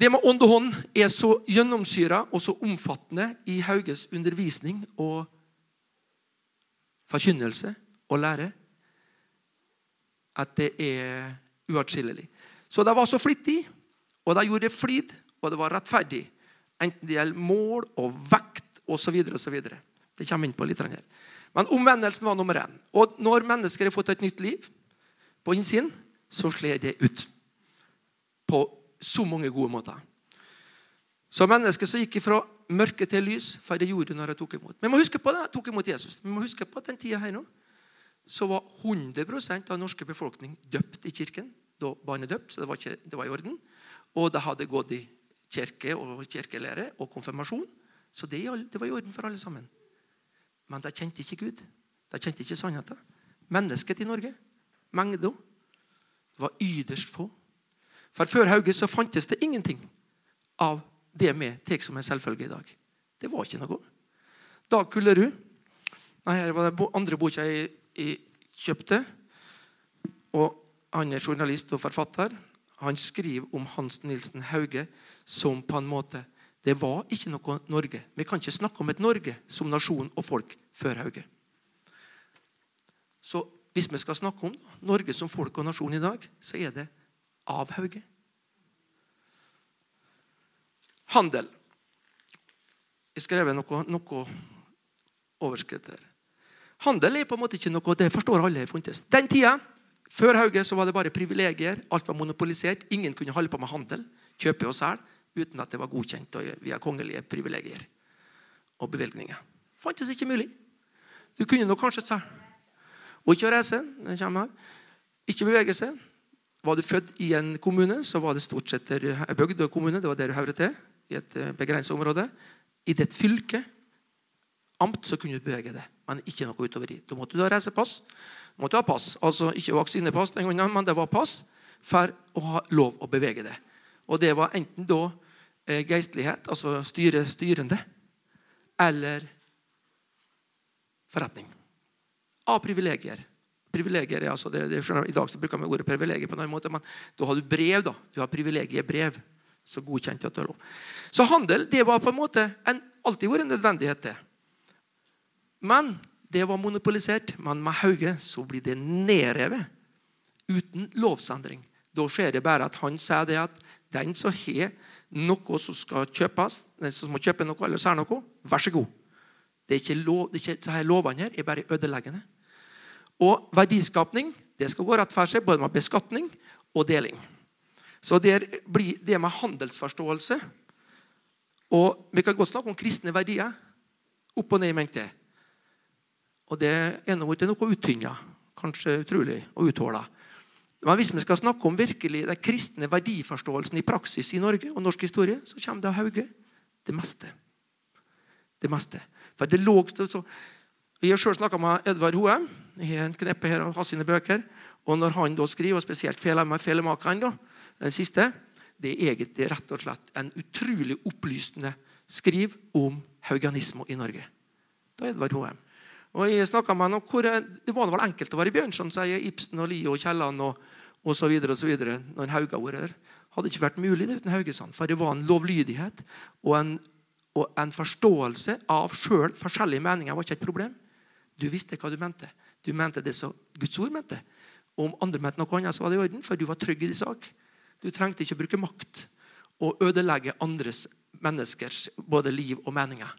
Det med ånd og hånd er så gjennomsyra og så omfattende i Hauges undervisning og forkynnelse og lære at det er uatskillelig. Så de var så flittige, og de gjorde flid, og det var rettferdig. Enten det gjelder mål og vekt osv. Det kommer inn på litt her. Men omvendelsen var nummer én. Og når mennesker har fått et nytt liv på innsiden, så slår det ut. På så mange gode måter. Som menneske som gikk fra mørke til lys, for det gjorde når jeg tok imot. Vi må huske på det, jeg tok imot Jesus. Vi må huske på at den tida her nå, så var 100 av norske befolkning døpt i kirken. Da barnet døpt, så det var, ikke, det var i orden. Og det hadde gått i kirke og kirkelære og konfirmasjon. Så det, det var i orden for alle sammen. Men de kjente ikke Gud. De kjente ikke sannheten. Mennesket i Norge, mengda, var yderst få. For før Hauge så fantes det ingenting av det vi tar som en selvfølge i dag. Det var ikke noe. Dag Kullerud Nei, Her var det andre boka jeg jeg kjøpte. Og han er journalist og forfatter. Han skriver om Hans Nilsen Hauge som på en måte Det var ikke noe Norge. Vi kan ikke snakke om et Norge som nasjon og folk før Hauge. Så hvis vi skal snakke om Norge som folk og nasjon i dag, så er det av Hauge. Handel. Jeg skrev noe, noe overskrift her. Handel er på en måte ikke noe det forstår alle funtes. Den tida, Før Hauge så var det bare privilegier. Alt var monopolisert. Ingen kunne holde på med handel, kjøpe og selge, uten at det var godkjent via kongelige privilegier og bevilgninger. Fantes ikke mulig. Du kunne nok kanskje selge. Og ikke reise. Ikke bevege seg. Var du født i en kommune, så var det stort sett en bygd og kommune. Det var der du hører til, i et eh, begrenset område. I ditt fylke, amt, så kunne du bevege deg men ikke noe utover i. Da måtte du ha reisepass. Du måtte ha pass. Altså ikke vaksinepass, den gangen, men det var pass for å ha lov å bevege det. Og det var enten da eh, geistlighet, altså styre, styrende, eller forretning. Av privilegier. Privilegier er altså, det, det, I dag så bruker vi ordet privilegier på en annen måte, men da har du brev. da. Du har privilegiebrev. Så godkjent at du har lov. Så handel det var på en måte en, alltid vært en nødvendighet. til. Men det var monopolisert. Men med Hauge så blir det nedrevet uten lovsendring. Da skjer det bare at han sier det at den som har noe som skal kjøpes, den som må kjøpe noe eller selge noe, vær så god. Det er ikke lov, det er ikke, lovene her er bare ødeleggende. Og verdiskapning det skal gå rett for seg, både med beskatning og deling. Så det blir det med handelsforståelse Og Vi kan godt snakke om kristne verdier. Opp og ned i mengde. Og det er noe, det er noe uttynna, kanskje utrolig, og uthåla. Men hvis vi skal snakke om virkelig den kristne verdiforståelsen i praksis i Norge og norsk historie, så kommer det av Hauge. Det meste. Det meste. For det lå så, Jeg har sjøl snakka med Edvard Hoem. Har en kneppe her og har sine bøker. Og når han da skriver, og spesielt Felemakeren, den siste, det er egentlig rett og slett en utrolig opplysende skriv om hauganisme i Norge. Er Edvard Hoem. Og jeg med noen, hvor, Det var vel enkelt å være i Bjørnson, sier Ibsen og Lie og Kielland og, videre, når Hauga var her. hadde ikke vært mulig det uten Haugesand. For det var en lovlydighet og en, og en forståelse av sjøl forskjellige meninger var ikke et problem. Du visste hva du mente. Du mente det som Guds ord mente. Og om andre mente noe annet, så var det i orden, for du var trygg i din sak. Du trengte ikke å bruke makt og ødelegge andres menneskers både liv og meninger.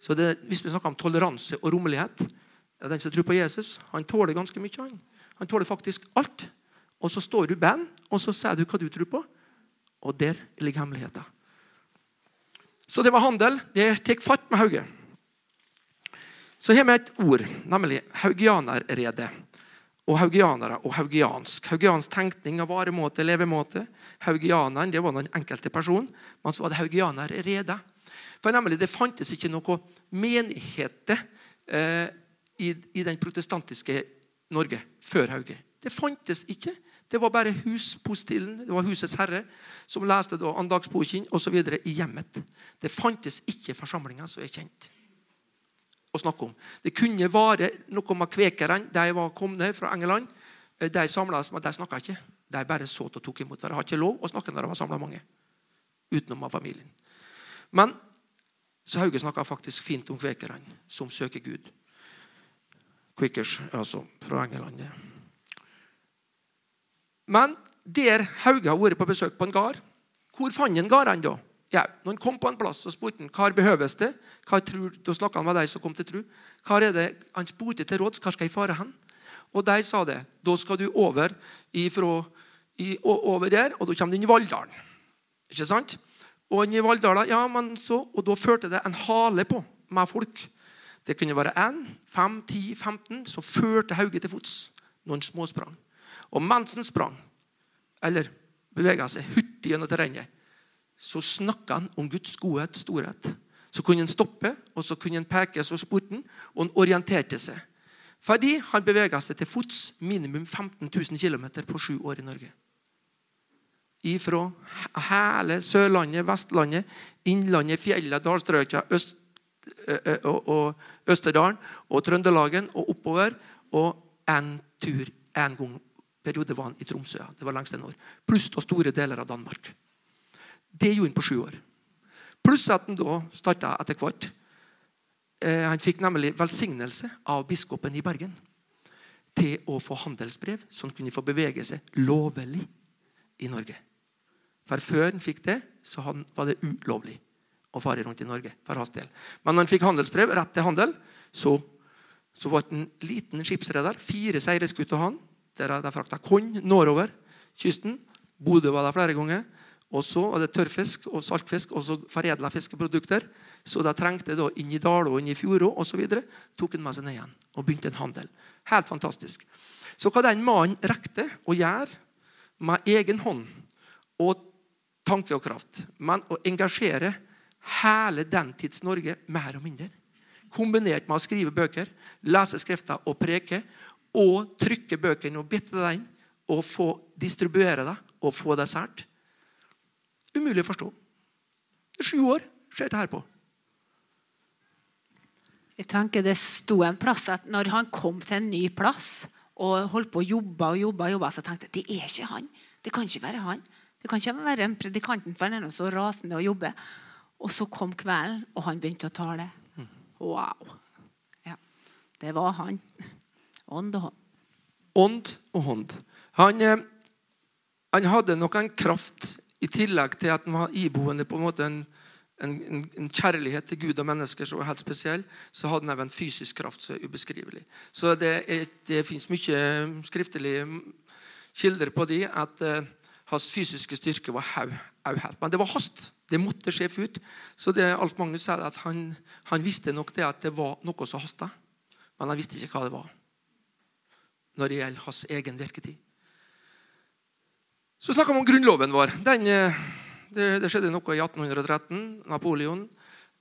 Så det, Hvis vi snakker om toleranse og rommelighet, Ja, Den som tror på Jesus, han tåler ganske mye. Han, han tåler faktisk alt. Og så står du band, og så sier du hva du tror på. Og der ligger hemmeligheten. Så det var handel. Det tar fatt med Hauge. Så har vi et ord, nemlig haugianerredet. Og haugianere og haugiansk. Haugiansk tenkning av varemåte, levemåte. Haugianeren det var den enkelte person. Men så var det haugianerredet. For nemlig, Det fantes ikke noe menigheter eh, i, i, den protestantiske Norge før Hauge. Det fantes ikke. Det var bare huspostillen, det var husets herre, som leste da andagsboken osv. i hjemmet. Det fantes ikke forsamlinger som er kjent å snakke om. Det kunne være noe med kvekerne. De var kommet fra England. De samles, men de snakka ikke. De bare så og tok imot. De har ikke lov å snakke når det var samla mange. Utenom av familien. Men så Hauge snakka faktisk fint om kvekerne som søker Gud. Quickers, altså fra England. Men der Hauge har vært på besøk på en gard, hvor fant han gardene da? Ja, når han kom på en plass, så spurte han hva behøves det. Hva tror, da snakka han med de som kom til tro. Hva er det Han spurte til råds hva skal jeg fare hen. Og de sa det. Da skal du over, ifra, i, over der, og da kommer du inn i Valldalen. Ikke sant? Og inn i Valldalen, ja, men så, og da førte det en hale på med folk. Det kunne være 1, 5, 10, 15. som førte Hauge til fots noen småsprang. Og mens han sprang, eller bevega seg hurtig gjennom terrenget, så snakka han om Guds godhet, storhet. Så kunne han stoppe, og så kunne han peke så sporten, og han orienterte seg. Fordi han bevega seg til fots minimum 15 000 km på sju år i Norge. Ifra hele Sørlandet, Vestlandet, Innlandet, fjellet, dalstrøkene, Øst, Østerdalen og Trøndelagen og oppover. Og en tur en gang periode var han i Tromsø. Det var lengst en år. Pluss store deler av Danmark. Det gjorde han på sju år. Pluss at han da starta etter hvert. Eh, han fikk nemlig velsignelse av biskopen i Bergen til å få handelsbrev, så han kunne få bevege seg lovlig i Norge. For Før han fikk det, så var det ulovlig å fare rundt i Norge. for hans del. Men når han fikk handelsbrev, rett til handel, så, så det en liten skipsreder. Fire seilskuter han. Der de frakta korn nordover kysten. Bodø var der flere ganger. Og så var det tørrfisk og saltfisk og så foredla fiskeprodukter. Så de trengte da inn i Dalo inn i Fjordå osv. Tok han med seg ned igjen og begynte en handel. Helt fantastisk. Så hva den mannen rekte å gjøre med egen hånd og tanke og kraft, men å engasjere hele den tids Norge mer og mindre, kombinert med å skrive bøker, lese skrifter og preke, og trykke bøkene og bitte dem og få distribuere dem og få det sært Umulig å forstå. Det er sju år skjer det her på. Jeg tenker Det sto en plass at når han kom til en ny plass og holdt på å jobbe og jobbe, og jobbe, så tenkte jeg det er ikke han. Det kan ikke være han. Det kan ikke være en predikanten, for han er så rasende å jobbe. Og så kom kvelden, og han begynte å tale. Wow. Ja, det var han. Ånd og hånd. Ånd og hånd. Han, eh, han hadde nok en kraft i tillegg til at han var iboende på en måte en, en, en, kjærlighet til Gud og mennesker som var helt spesiell, så hadde han en fysisk kraft som er ubeskrivelig. Så det, er, det fins mye skriftelige kilder på de at uh, hans fysiske styrke var helt. Men det var hast. Det måtte skje fort. Så det Alf Magnus sa at han, han, visste nok det at det var noe som hasta, men han visste ikke hva det var når det gjelder hans egen virketid. Så snakka vi om grunnloven vår. Den, eh, det, det, skjedde noe i 1813. Napoleon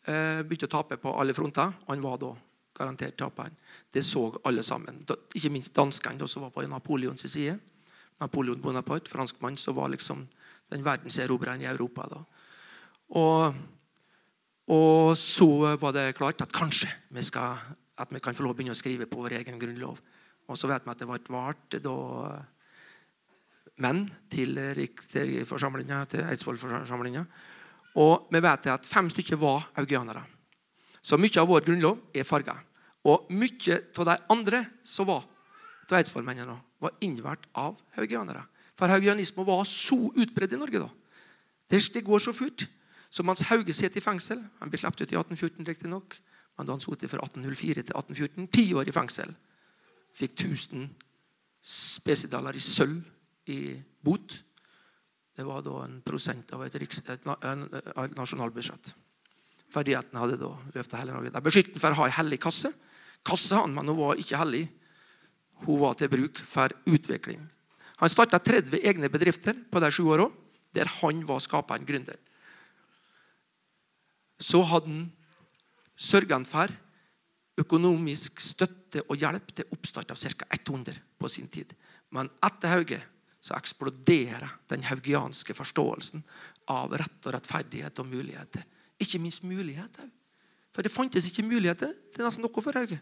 eh, begynte å tape på alle fronter. Han var da garantert taperen. Det så alle sammen. Ikke minst danskene som var på Napoleons side. Napoleon Bonaparte, franskmann, som var liksom den verdenserobreren i Europa. da. Og, og, så var det klart at kanskje vi, skal, at vi kan få lov å begynne å skrive på vår egen grunnlov. Og så vet vi at det et vart da menn til Eidsvollforsamlinga. Og vi vet at fem stykker var augianere. Så mye av vår grunnlov er farga. Og mye av de andre som var av eidsvollmennene, var innvært av haugianere. For haugianisme var så utbredt i Norge da. Det, går så fort. Så mens Hauge sitter i fengsel Han ble sluppet ut i 1814, riktignok. Han satt fra 1804 til 1814. Ti år i fengsel. Fikk 1000 spesidaler i sølv i bot. Det var da en prosent av et, riks, et, et nasjonalbudsjett. Ferdigheten hadde da løfta hele Norge. De beskyldte ham for å ha ei hellig kasse. Kasse han, men hun var ikke hellig. Hun var til bruk for utvikling. Han starta 30 egne bedrifter på de sju åra, der han var skaperen, gründer. Så hadde han sørga for økonomisk støtte og hjelp til oppstart av ca. 100 på sin tid. Men etter Hauge så eksploderer den haugianske forståelsen av rett og rettferdighet og muligheter. Ikke minst muligheter. For det fantes ikke muligheter til nesten noe for Hauge.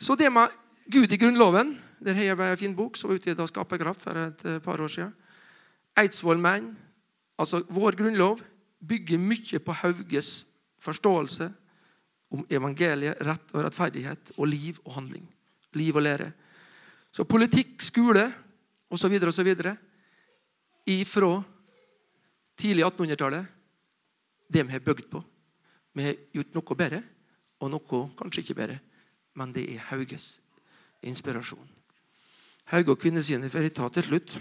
Så det med Gud i Grunnloven Der har jeg en fin bok som var utgitt av Skaperkraft for et par år siden. Eidsvoll menn, altså vår grunnlov, bygger mye på Hauges forståelse om evangeliet, rett og rettferdighet og liv og handling. Liv og lære. Så politikk, skole osv. osv. ifra tidlig 1800-tallet det vi har bygd på. Vi har gjort noe bedre, og noe kanskje ikke bedre. Men det er Hauges inspirasjon. Hauge og kvinnesiden får jeg ta til slutt.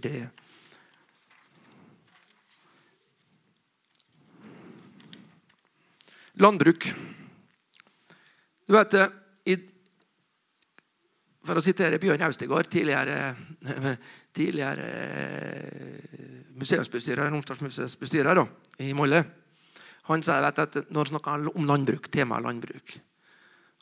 Det er Landbruk. Du vet, For å sitere Bjørn Austegård, tidligere, tidligere museumsbestyrer, Romsdalsmuseets i Molle. Han sier at når han snakker om landbruk, temaet landbruk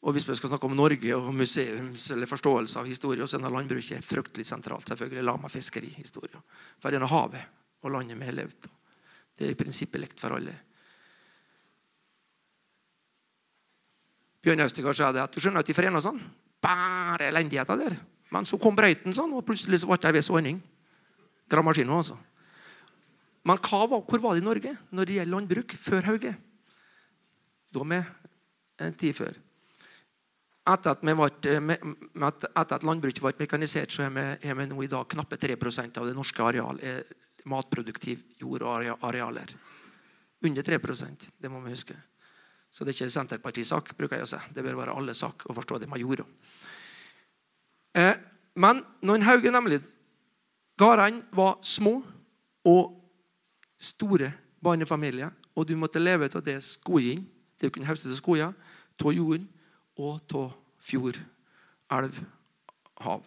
og Hvis vi skal snakke om Norge og museums eller forståelse av historie, så er landbruket fryktelig sentralt. selvfølgelig La meg fiskerihistorie. For det er havet og landet vi har levd Det er i prinsippet likt for alle. Bjørn Austegard sa det at du skjønner at de forener sånn. Bare elendigheter der. Men så kom brøyten, sånn, og plutselig så ble det en viss ordning. Gravemaskinen, altså. Men var, hvor var det i Norge når det gjelder landbruk før Hauge? Da med en tid før. Etter at, ble, etter at, landbruket ble mekanisert, så er vi, er vi nå i dag knappe 3 av det norske areal er matproduktiv jord og arealer. Under 3% det må vi huske. Så det er ikke Senterpartiets sak, bruker jeg å si. Det bør være alle sak å forstå det man gjorde. Eh, men når Hauge nemlig Gårdene var små og store barnefamilier, og du måtte leve av det skogen, det du kunne høste til skogen, av jorden og av fjord, elv, hav.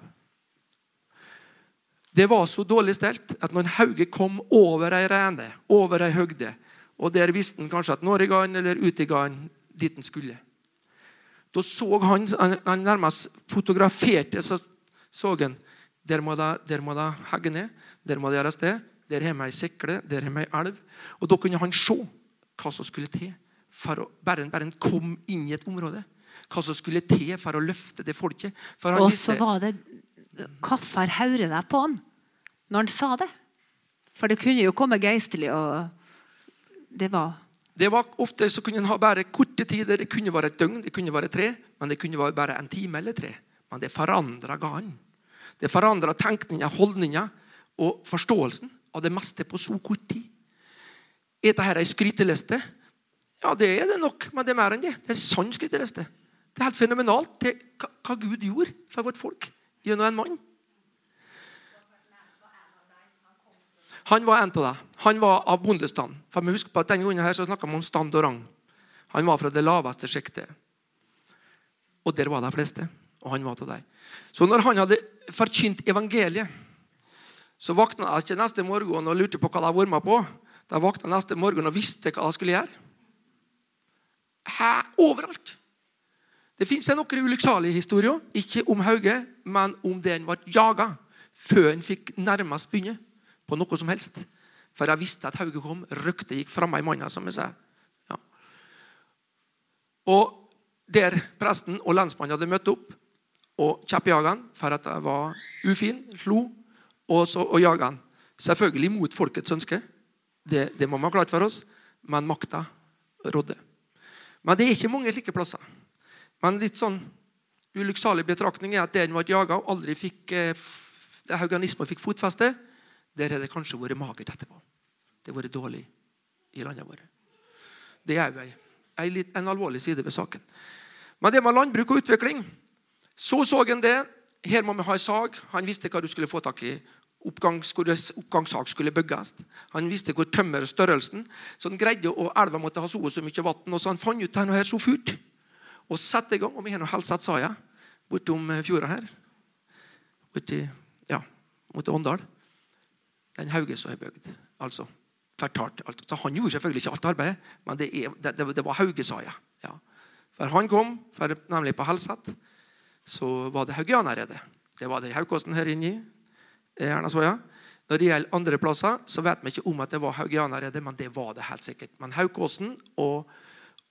Det var så dårlig stelt at når Hauge kom over ei rene, over ei høgde, og der visste han kanskje at Norge eller Utegan dit han skulle Da så han, han nærmest fotograferte, så så han der må de, der må de hegge ned, der må det gjøres det. Der har vi ei sekle. der har vi ei elv. Og Da kunne han se hva som skulle til for å bare, bare kom inn i et område hva som skulle til for å løfte det folket. og så var det Hvorfor haurer deg på han når han sa det? For det kunne jo komme geistlig, og det var det var Ofte så kunne en ha bare korte tider. Det kunne være et døgn, det kunne være tre, men det kunne være bare en time eller tre. Men det forandra ganen. Det forandra tenkninga, holdninga og forståelsen av det meste på så kort tid. Er dette ei skryteliste? Ja, det er det nok, men det er mer enn det. Det er sann skryteliste. Det er helt fenomenalt det, hva Gud gjorde for vårt folk gjennom en mann. Han var en av dem. Han var av bondestand. For vi husker på at Den gangen her så snakka vi om stand og rang. Han var fra det laveste sjiktet. Og der var de fleste. Og han var av dem. Så når han hadde forkynt evangeliet, så våkna han ikke neste morgen og lurte på hva de hadde vært med på. De våkna neste morgen og visste hva de skulle gjøre. Her, overalt. Det fins noen ulykksalige historier, ikke om Hauge, men om det han ble jaga før han fikk nærmest begynne på noe som helst. For jeg visste at Hauge kom. Ryktet gikk framme i mannen, som jeg sa. Ja. Og der presten og lensmannen hadde møtt opp og kjeppjaga han for at jeg var ufin, slo, og, så, og jaga han. Selvfølgelig mot folkets ønske. Det, det må man ha klart for oss. Men makta rådde. Men det er ikke mange slike plasser. Men litt sånn ulykksalig betraktning er at den ble jaga og aldri fikk eh, hauganisme fikk fotfeste, der har det kanskje vært magert etterpå. Det har vært dårlig i landet vårt. Det er jo en, en alvorlig side ved saken. Men det med landbruk og utvikling Så så han det. Her må vi ha en sag. Han visste hva du skulle få tak i. Oppgangs, hvor oppgangssag skulle bygges. Han visste hvor tømmerstørrelsen. Så han greide å elva måtte ha så og så mye vann. Så han fant ut dette her så fort. Og satte i gang. Og vi har nå helst sett saia bortom fjorda her. Borti, ja, mot Åndal. Den hauge som er bygd. Altså fortalt. Så han gjorde selvfølgelig ikke alt arbeidet, men det, er, det, det, det var Haugesaia. Ja. For han kom, for nemlig på Helset, så var det haugianerredet. Det var det i Haukåsen her inne i Ernasøya. Når det gjelder andre plasser, så vet vi ikke om at det var haugianerredet, men det var det helt sikkert. Men Haukåsen og,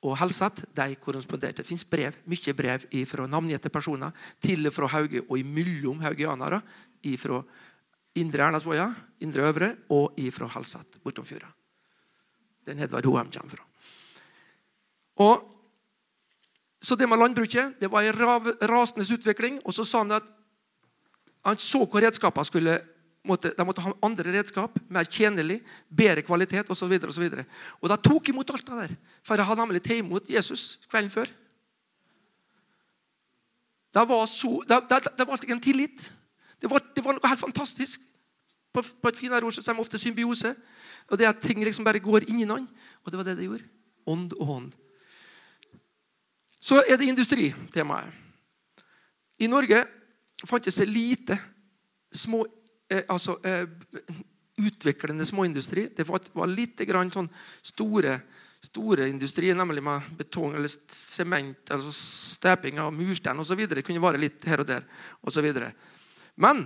og Helset de korresponderte. Det fins brev, mye brev fra navngitte personer til og fra Hauge og imellom haugianere fra Indre Ernasvoja, Indre Øvre og ifra Halsat, bortom fjorda. Den Edvard Hoem kommer fra. Og, så det med landbruket det var en rasende utvikling. Og så sa han at han så hvor redskapene skulle måtte, De måtte ha andre redskap, mer tjenlig, bedre kvalitet osv. Og, så og, og de tok imot alt det der. For jeg hadde nemlig tatt imot Jesus kvelden før. Det var, så, det, det, det var en tillit. Det var, det var, noe helt fantastisk. På, på et finere ord så sier vi ofte symbiose. Og det at ting liksom bare går inn i noen. Og det var det det gjorde. Ånd og hånd. Så er det industritemaet. I Norge fantes det lite små, eh, altså, eh, utviklende småindustri. Det var, var litt grann sånn store, store industri, nemlig med betong eller sement, altså steping av murstein osv. Kunne være litt her og der. Og så videre. Men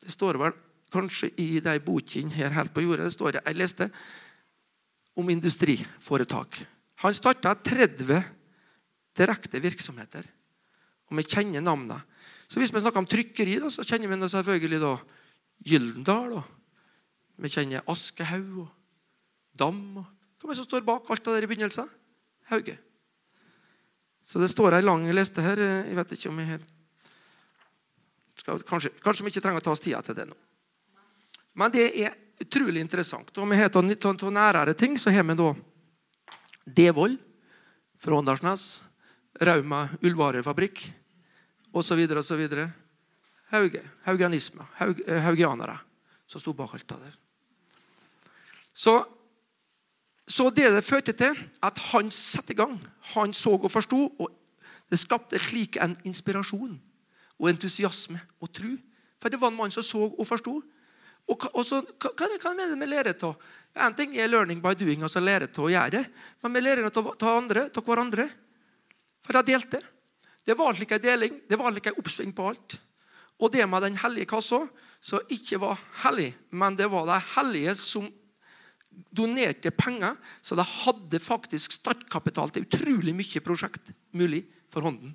det står vel kanskje i de bokene her helt på jorda det står det, jeg leste om industriforetak. Han starta 30 direkte virksomheter. Og vi kjenner navnene. Så Hvis vi snakker om trykkeri, da, så kjenner vi selvfølgelig da Gyldendal. Og vi kjenner Aschehoug og Dam. Og hva er det som står bak alt det der i begynnelsen? Hauge. Så det står ei lang liste her. Jeg vet ikke om jeg skal, kanskje, kanskje, vi ikke trenger å ta oss tida til det nå. Men det er utrolig interessant. Og vi har av nærere ting så har vi da Devold fra Åndalsnes, Rauma ullvarefabrikk osv. osv. Hauge, haugianisme, haug, eh, haugianere som sto bak alt det der. Så, så det det førte til at han satte i gang. Han så og forsto, og det skapte slik en inspirasjon og entusiasme og tro. For det var en mann som så og forsto. Og, og så, hva, hva er det vi lærer av? En ting er 'learning by doing', altså lære til å gjøre det. Men vi lærer av andre, av hverandre. For de delte. Det var slik en deling. Det var slik en oppsving på alt. Og det med den hellige kassa, som ikke var hellig, men det var de hellige som donerte penger, så de hadde faktisk startkapital til utrolig mye prosjekt mulig for hånden.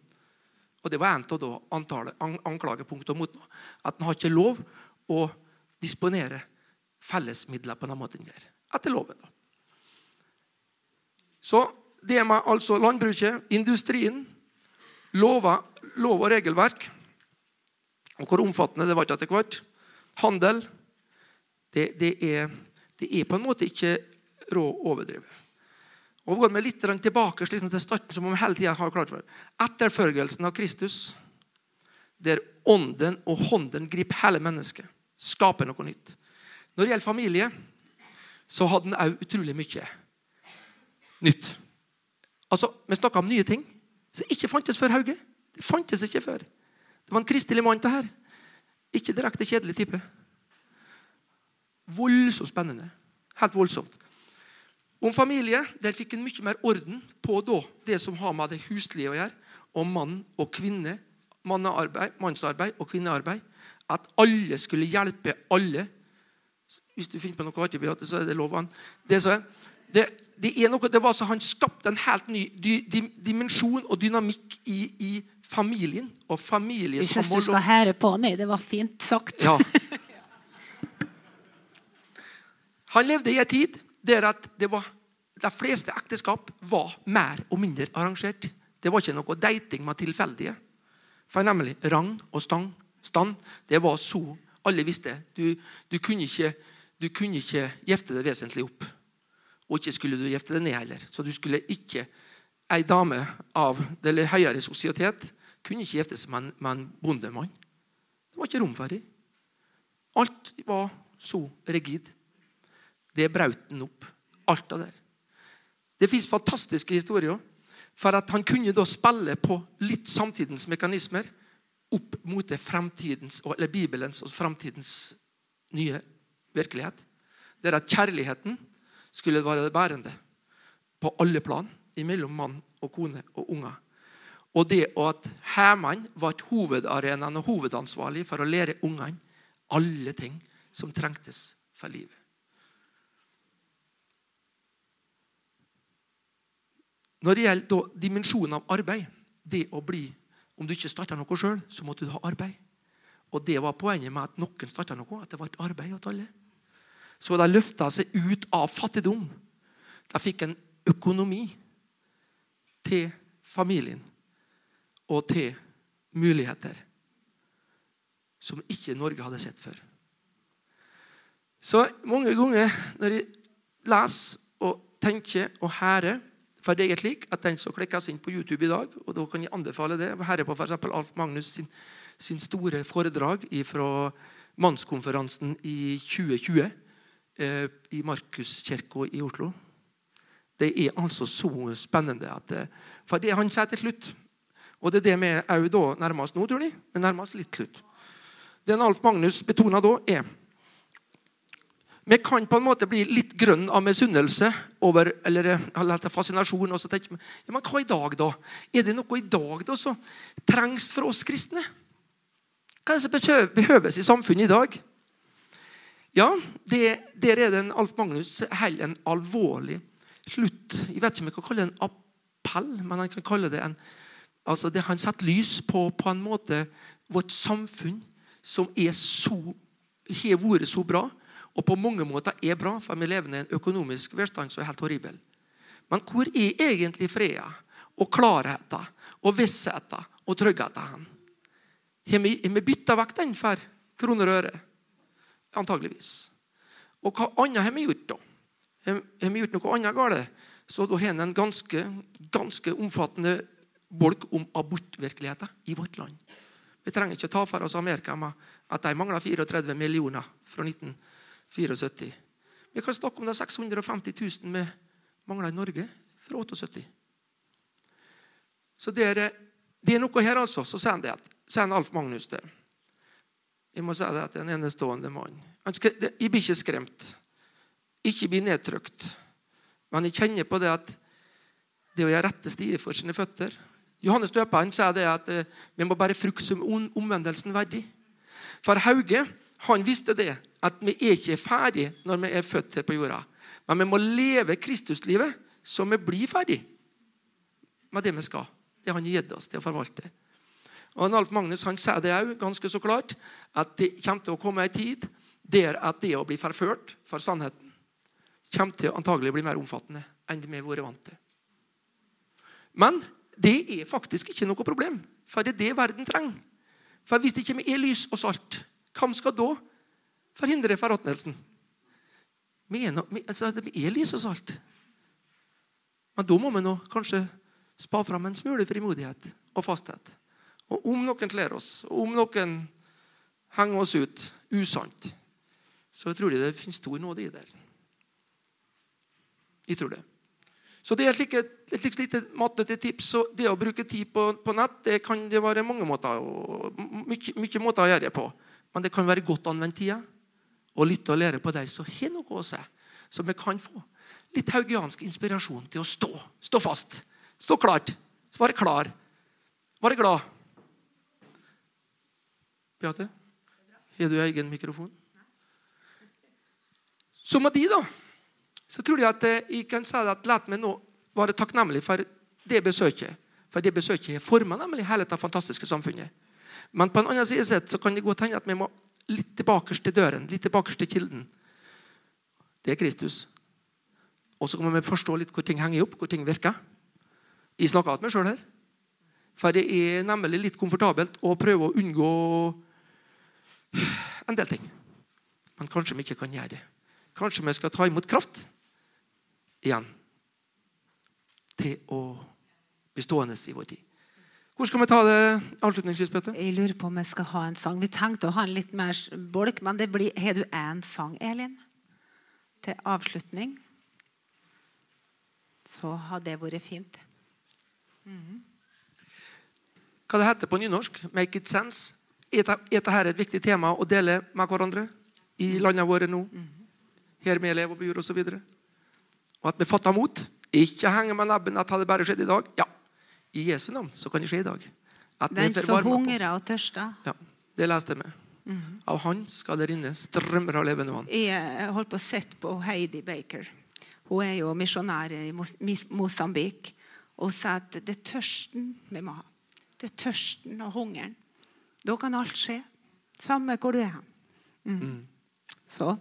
Og Det var en av anklagepunktene mot ham. At han har ikke lov å disponere fellesmidler på den måten der. Etter loven. da. Så det med altså landbruket, industrien, lover, lov og regelverk Og hvor omfattende det var etter hvert. Handel. Det, det, er, det er på en måte ikke råd overdrevet. Og Går vi litt tilbake liksom til starten, som vi hele tida har klart for etterfølgelsen av Kristus, der ånden og hånden griper hele mennesket, skaper noe nytt. Når det gjelder familie, så hadde den òg utrolig mye nytt. Altså, Vi snakka om nye ting som ikke fantes før Hauge. Det fantes ikke før. Det var en kristelig mann, det her. Ikke direkte kjedelig type. Voldsomt spennende. Helt voldsomt. Om familie der fikk en mye mer orden på det som har med det huslige å gjøre, og mann og kvinne, mannsarbeid og kvinnearbeid. At alle skulle hjelpe alle. Hvis du finner på noe artig, så er det lov. Det, det, det, er noe, det var så Han skapte en helt ny dimensjon og dynamikk i, i familien og familiesamhold. Jeg syns du skal hære på Nei, Det var fint sagt. Ja. Han levde i en tid der at det var de fleste ekteskap var mer og mindre arrangert. Det var ikke noe dating med tilfeldige. For nemlig rang og stang, stand, det var så Alle visste. Du, du, kunne ikke, du kunne ikke gifte deg vesentlig opp. Og ikke skulle du gifte deg ned heller. Så du skulle ikke Ei dame av det høyere sosietet kunne ikke gifte seg med en, med en bondemann. Det var ikke rom for det. Alt var så rigid. Det brøt han opp. Alt av det. Det fins fantastiske historier. For at han kunne da spille på litt samtidens mekanismer opp mot det eller Bibelens og framtidens nye virkelighet. Der at kjærligheten skulle være det bærende på alle plan mellom mann og kone og unger. Og det at hjemmene var hovedarenaen og hovedansvarlig for å lære ungene alle ting som trengtes for livet. Når det gjelder dimensjonen av arbeid, det å bli Om du ikke starta noe sjøl, så måtte du ha arbeid. Og det var poenget med at noen starta noe, at det var et arbeid til alle. Så de løfta seg ut av fattigdom. De fikk en økonomi til familien og til muligheter som ikke Norge hadde sett før. Så mange ganger når jeg leser og tenker og hører for det er slik at Den som klikkes inn på YouTube i dag, og da kan jeg anbefale det Her er på for Alf Magnus sin, sin store foredrag fra mannskonferansen i 2020 eh, i Markuskirka i Oslo. Det er altså så spennende. At, eh, for det han sier til slutt Og det er det vi òg nærmest nå, tror jeg. Vi nærmer oss litt slutt. Det Alf Magnus betoner da, er vi kan på en måte bli litt grønn av misunnelse over, eller, eller fascinasjon. og så tenker ja, men Hva i dag, da? Er det noe i dag da som trengs for oss kristne? Hva er det som behøves i samfunnet i dag? Ja, det, Der er det en Alf Magnus holder en alvorlig slutt. Jeg vet ikke om jeg kan kalle det en appell, men han kan kalle det en altså det Han setter lys på på en måte vårt samfunn, som er så, har vært så bra og på mange måter er bra, for vi lever i en økonomisk velstand som er helt horribel. Men hvor er egentlig freden og klarheten og vissheten og tryggheten? Har vi, vi bytta vekk den for kroner og øre? Antageligvis. Og hva annet har vi gjort, da? Har vi gjort noe annet galt, så da har vi en ganske, ganske omfattende bolk om abortvirkeligheten i vårt land. Vi trenger ikke ta for oss Amerika med at de mangler 34 millioner fra 19 74. Vi kan snakke om de 650 000 vi mangler i Norge fra 78. Så det er, det er, noe her, altså. Så sier han Alf Magnus det. Jeg må si det at det er en enestående mann. Jeg blir ikke skremt. Ikke blir nedtrykt. Men jeg kjenner på det at det å gjøre rette stier for sine føtter Johannes døperen sier det at eh, vi må bare frukt som omvendelsen verdig. For Hauge han visste det at vi er ikke ferdig når vi er født her på jorda. Men vi må leve Kristuslivet så vi blir ferdig med det vi skal. Det han gitt oss til å forvalte. Og Alf Magnus han sier det òg ganske så klart, at det kommer til å komme en tid der at det å bli forført for sannheten kommer til å antagelig bli mer omfattende enn det vi har vært vant til. Men det er faktisk ikke noe problem, for det er det verden trenger. For hvis det ikke er lys og salt, hvem skal da forhindre forråtnelsen. Altså, er lys og salt. Men da må vi nå kanskje spa fram en smule frimodighet og fasthet. Og om noen kler oss, og om noen henger oss ut usant, så tror jeg det finnes stor nåde i det. Jeg tror det. Så det er et slikt, lite mattete tips. Så det å bruke tid på, på nett det kan det være mange måter, og mye, mye måter å gjøre det på. Men det kan være godt anvendt tid og lytte og lære på deg så har noe å si, så vi kan få litt haugiansk inspirasjon til å stå. Stå fast. Stå klart. Være klar. Være glad. Beate, har du egen mikrofon? Så med de, da, så tror jeg at eh, jeg kan si at la meg nå være takknemlig for det besøket. For det besøket former nemlig hele det fantastiske samfunnet. Men på en annen side sett så kan det godt hende at vi må litt tilbake til døren, litt tilbake til kilden. Det er Kristus. Og så kan vi forstå litt hvor ting henger opp, hvor ting virker. Jeg snakker til meg sjøl her. For det er nemlig litt komfortabelt å prøve å unngå en del ting. Men kanskje vi ikke kan gjøre det. Kanskje vi skal ta imot kraft igjen til å bli stående i vår tid. Hvor skal vi ta det avslutningsvis? Petter? Jeg lurer på om jeg skal ha en sang. Vi tenkte å ha en litt mer bolk, men det blir, har du én sang, Elin? Til avslutning? Så har det vært fint. Hva det heter på nynorsk? Make it sense. Er dette et viktig tema å dele med hverandre i landene våre nå? Her vi lever og bor, osv. Og at vi fatter mot. Ikke henge med nebben at det bare skjedd i dag. Ja, i Jesu navn så kan det skje i dag. At Den som hungrer og tørster. Ja, det leste jeg med. Av han skal det rinne strømmer av levende vann. Jeg holdt på å sette på Heidi Baker. Hun er jo misjonær i Mosambik. Og sa at det er tørsten vi må ha. Det er tørsten og hungeren. Da kan alt skje. Samme hvor du er Mm. Mm. Så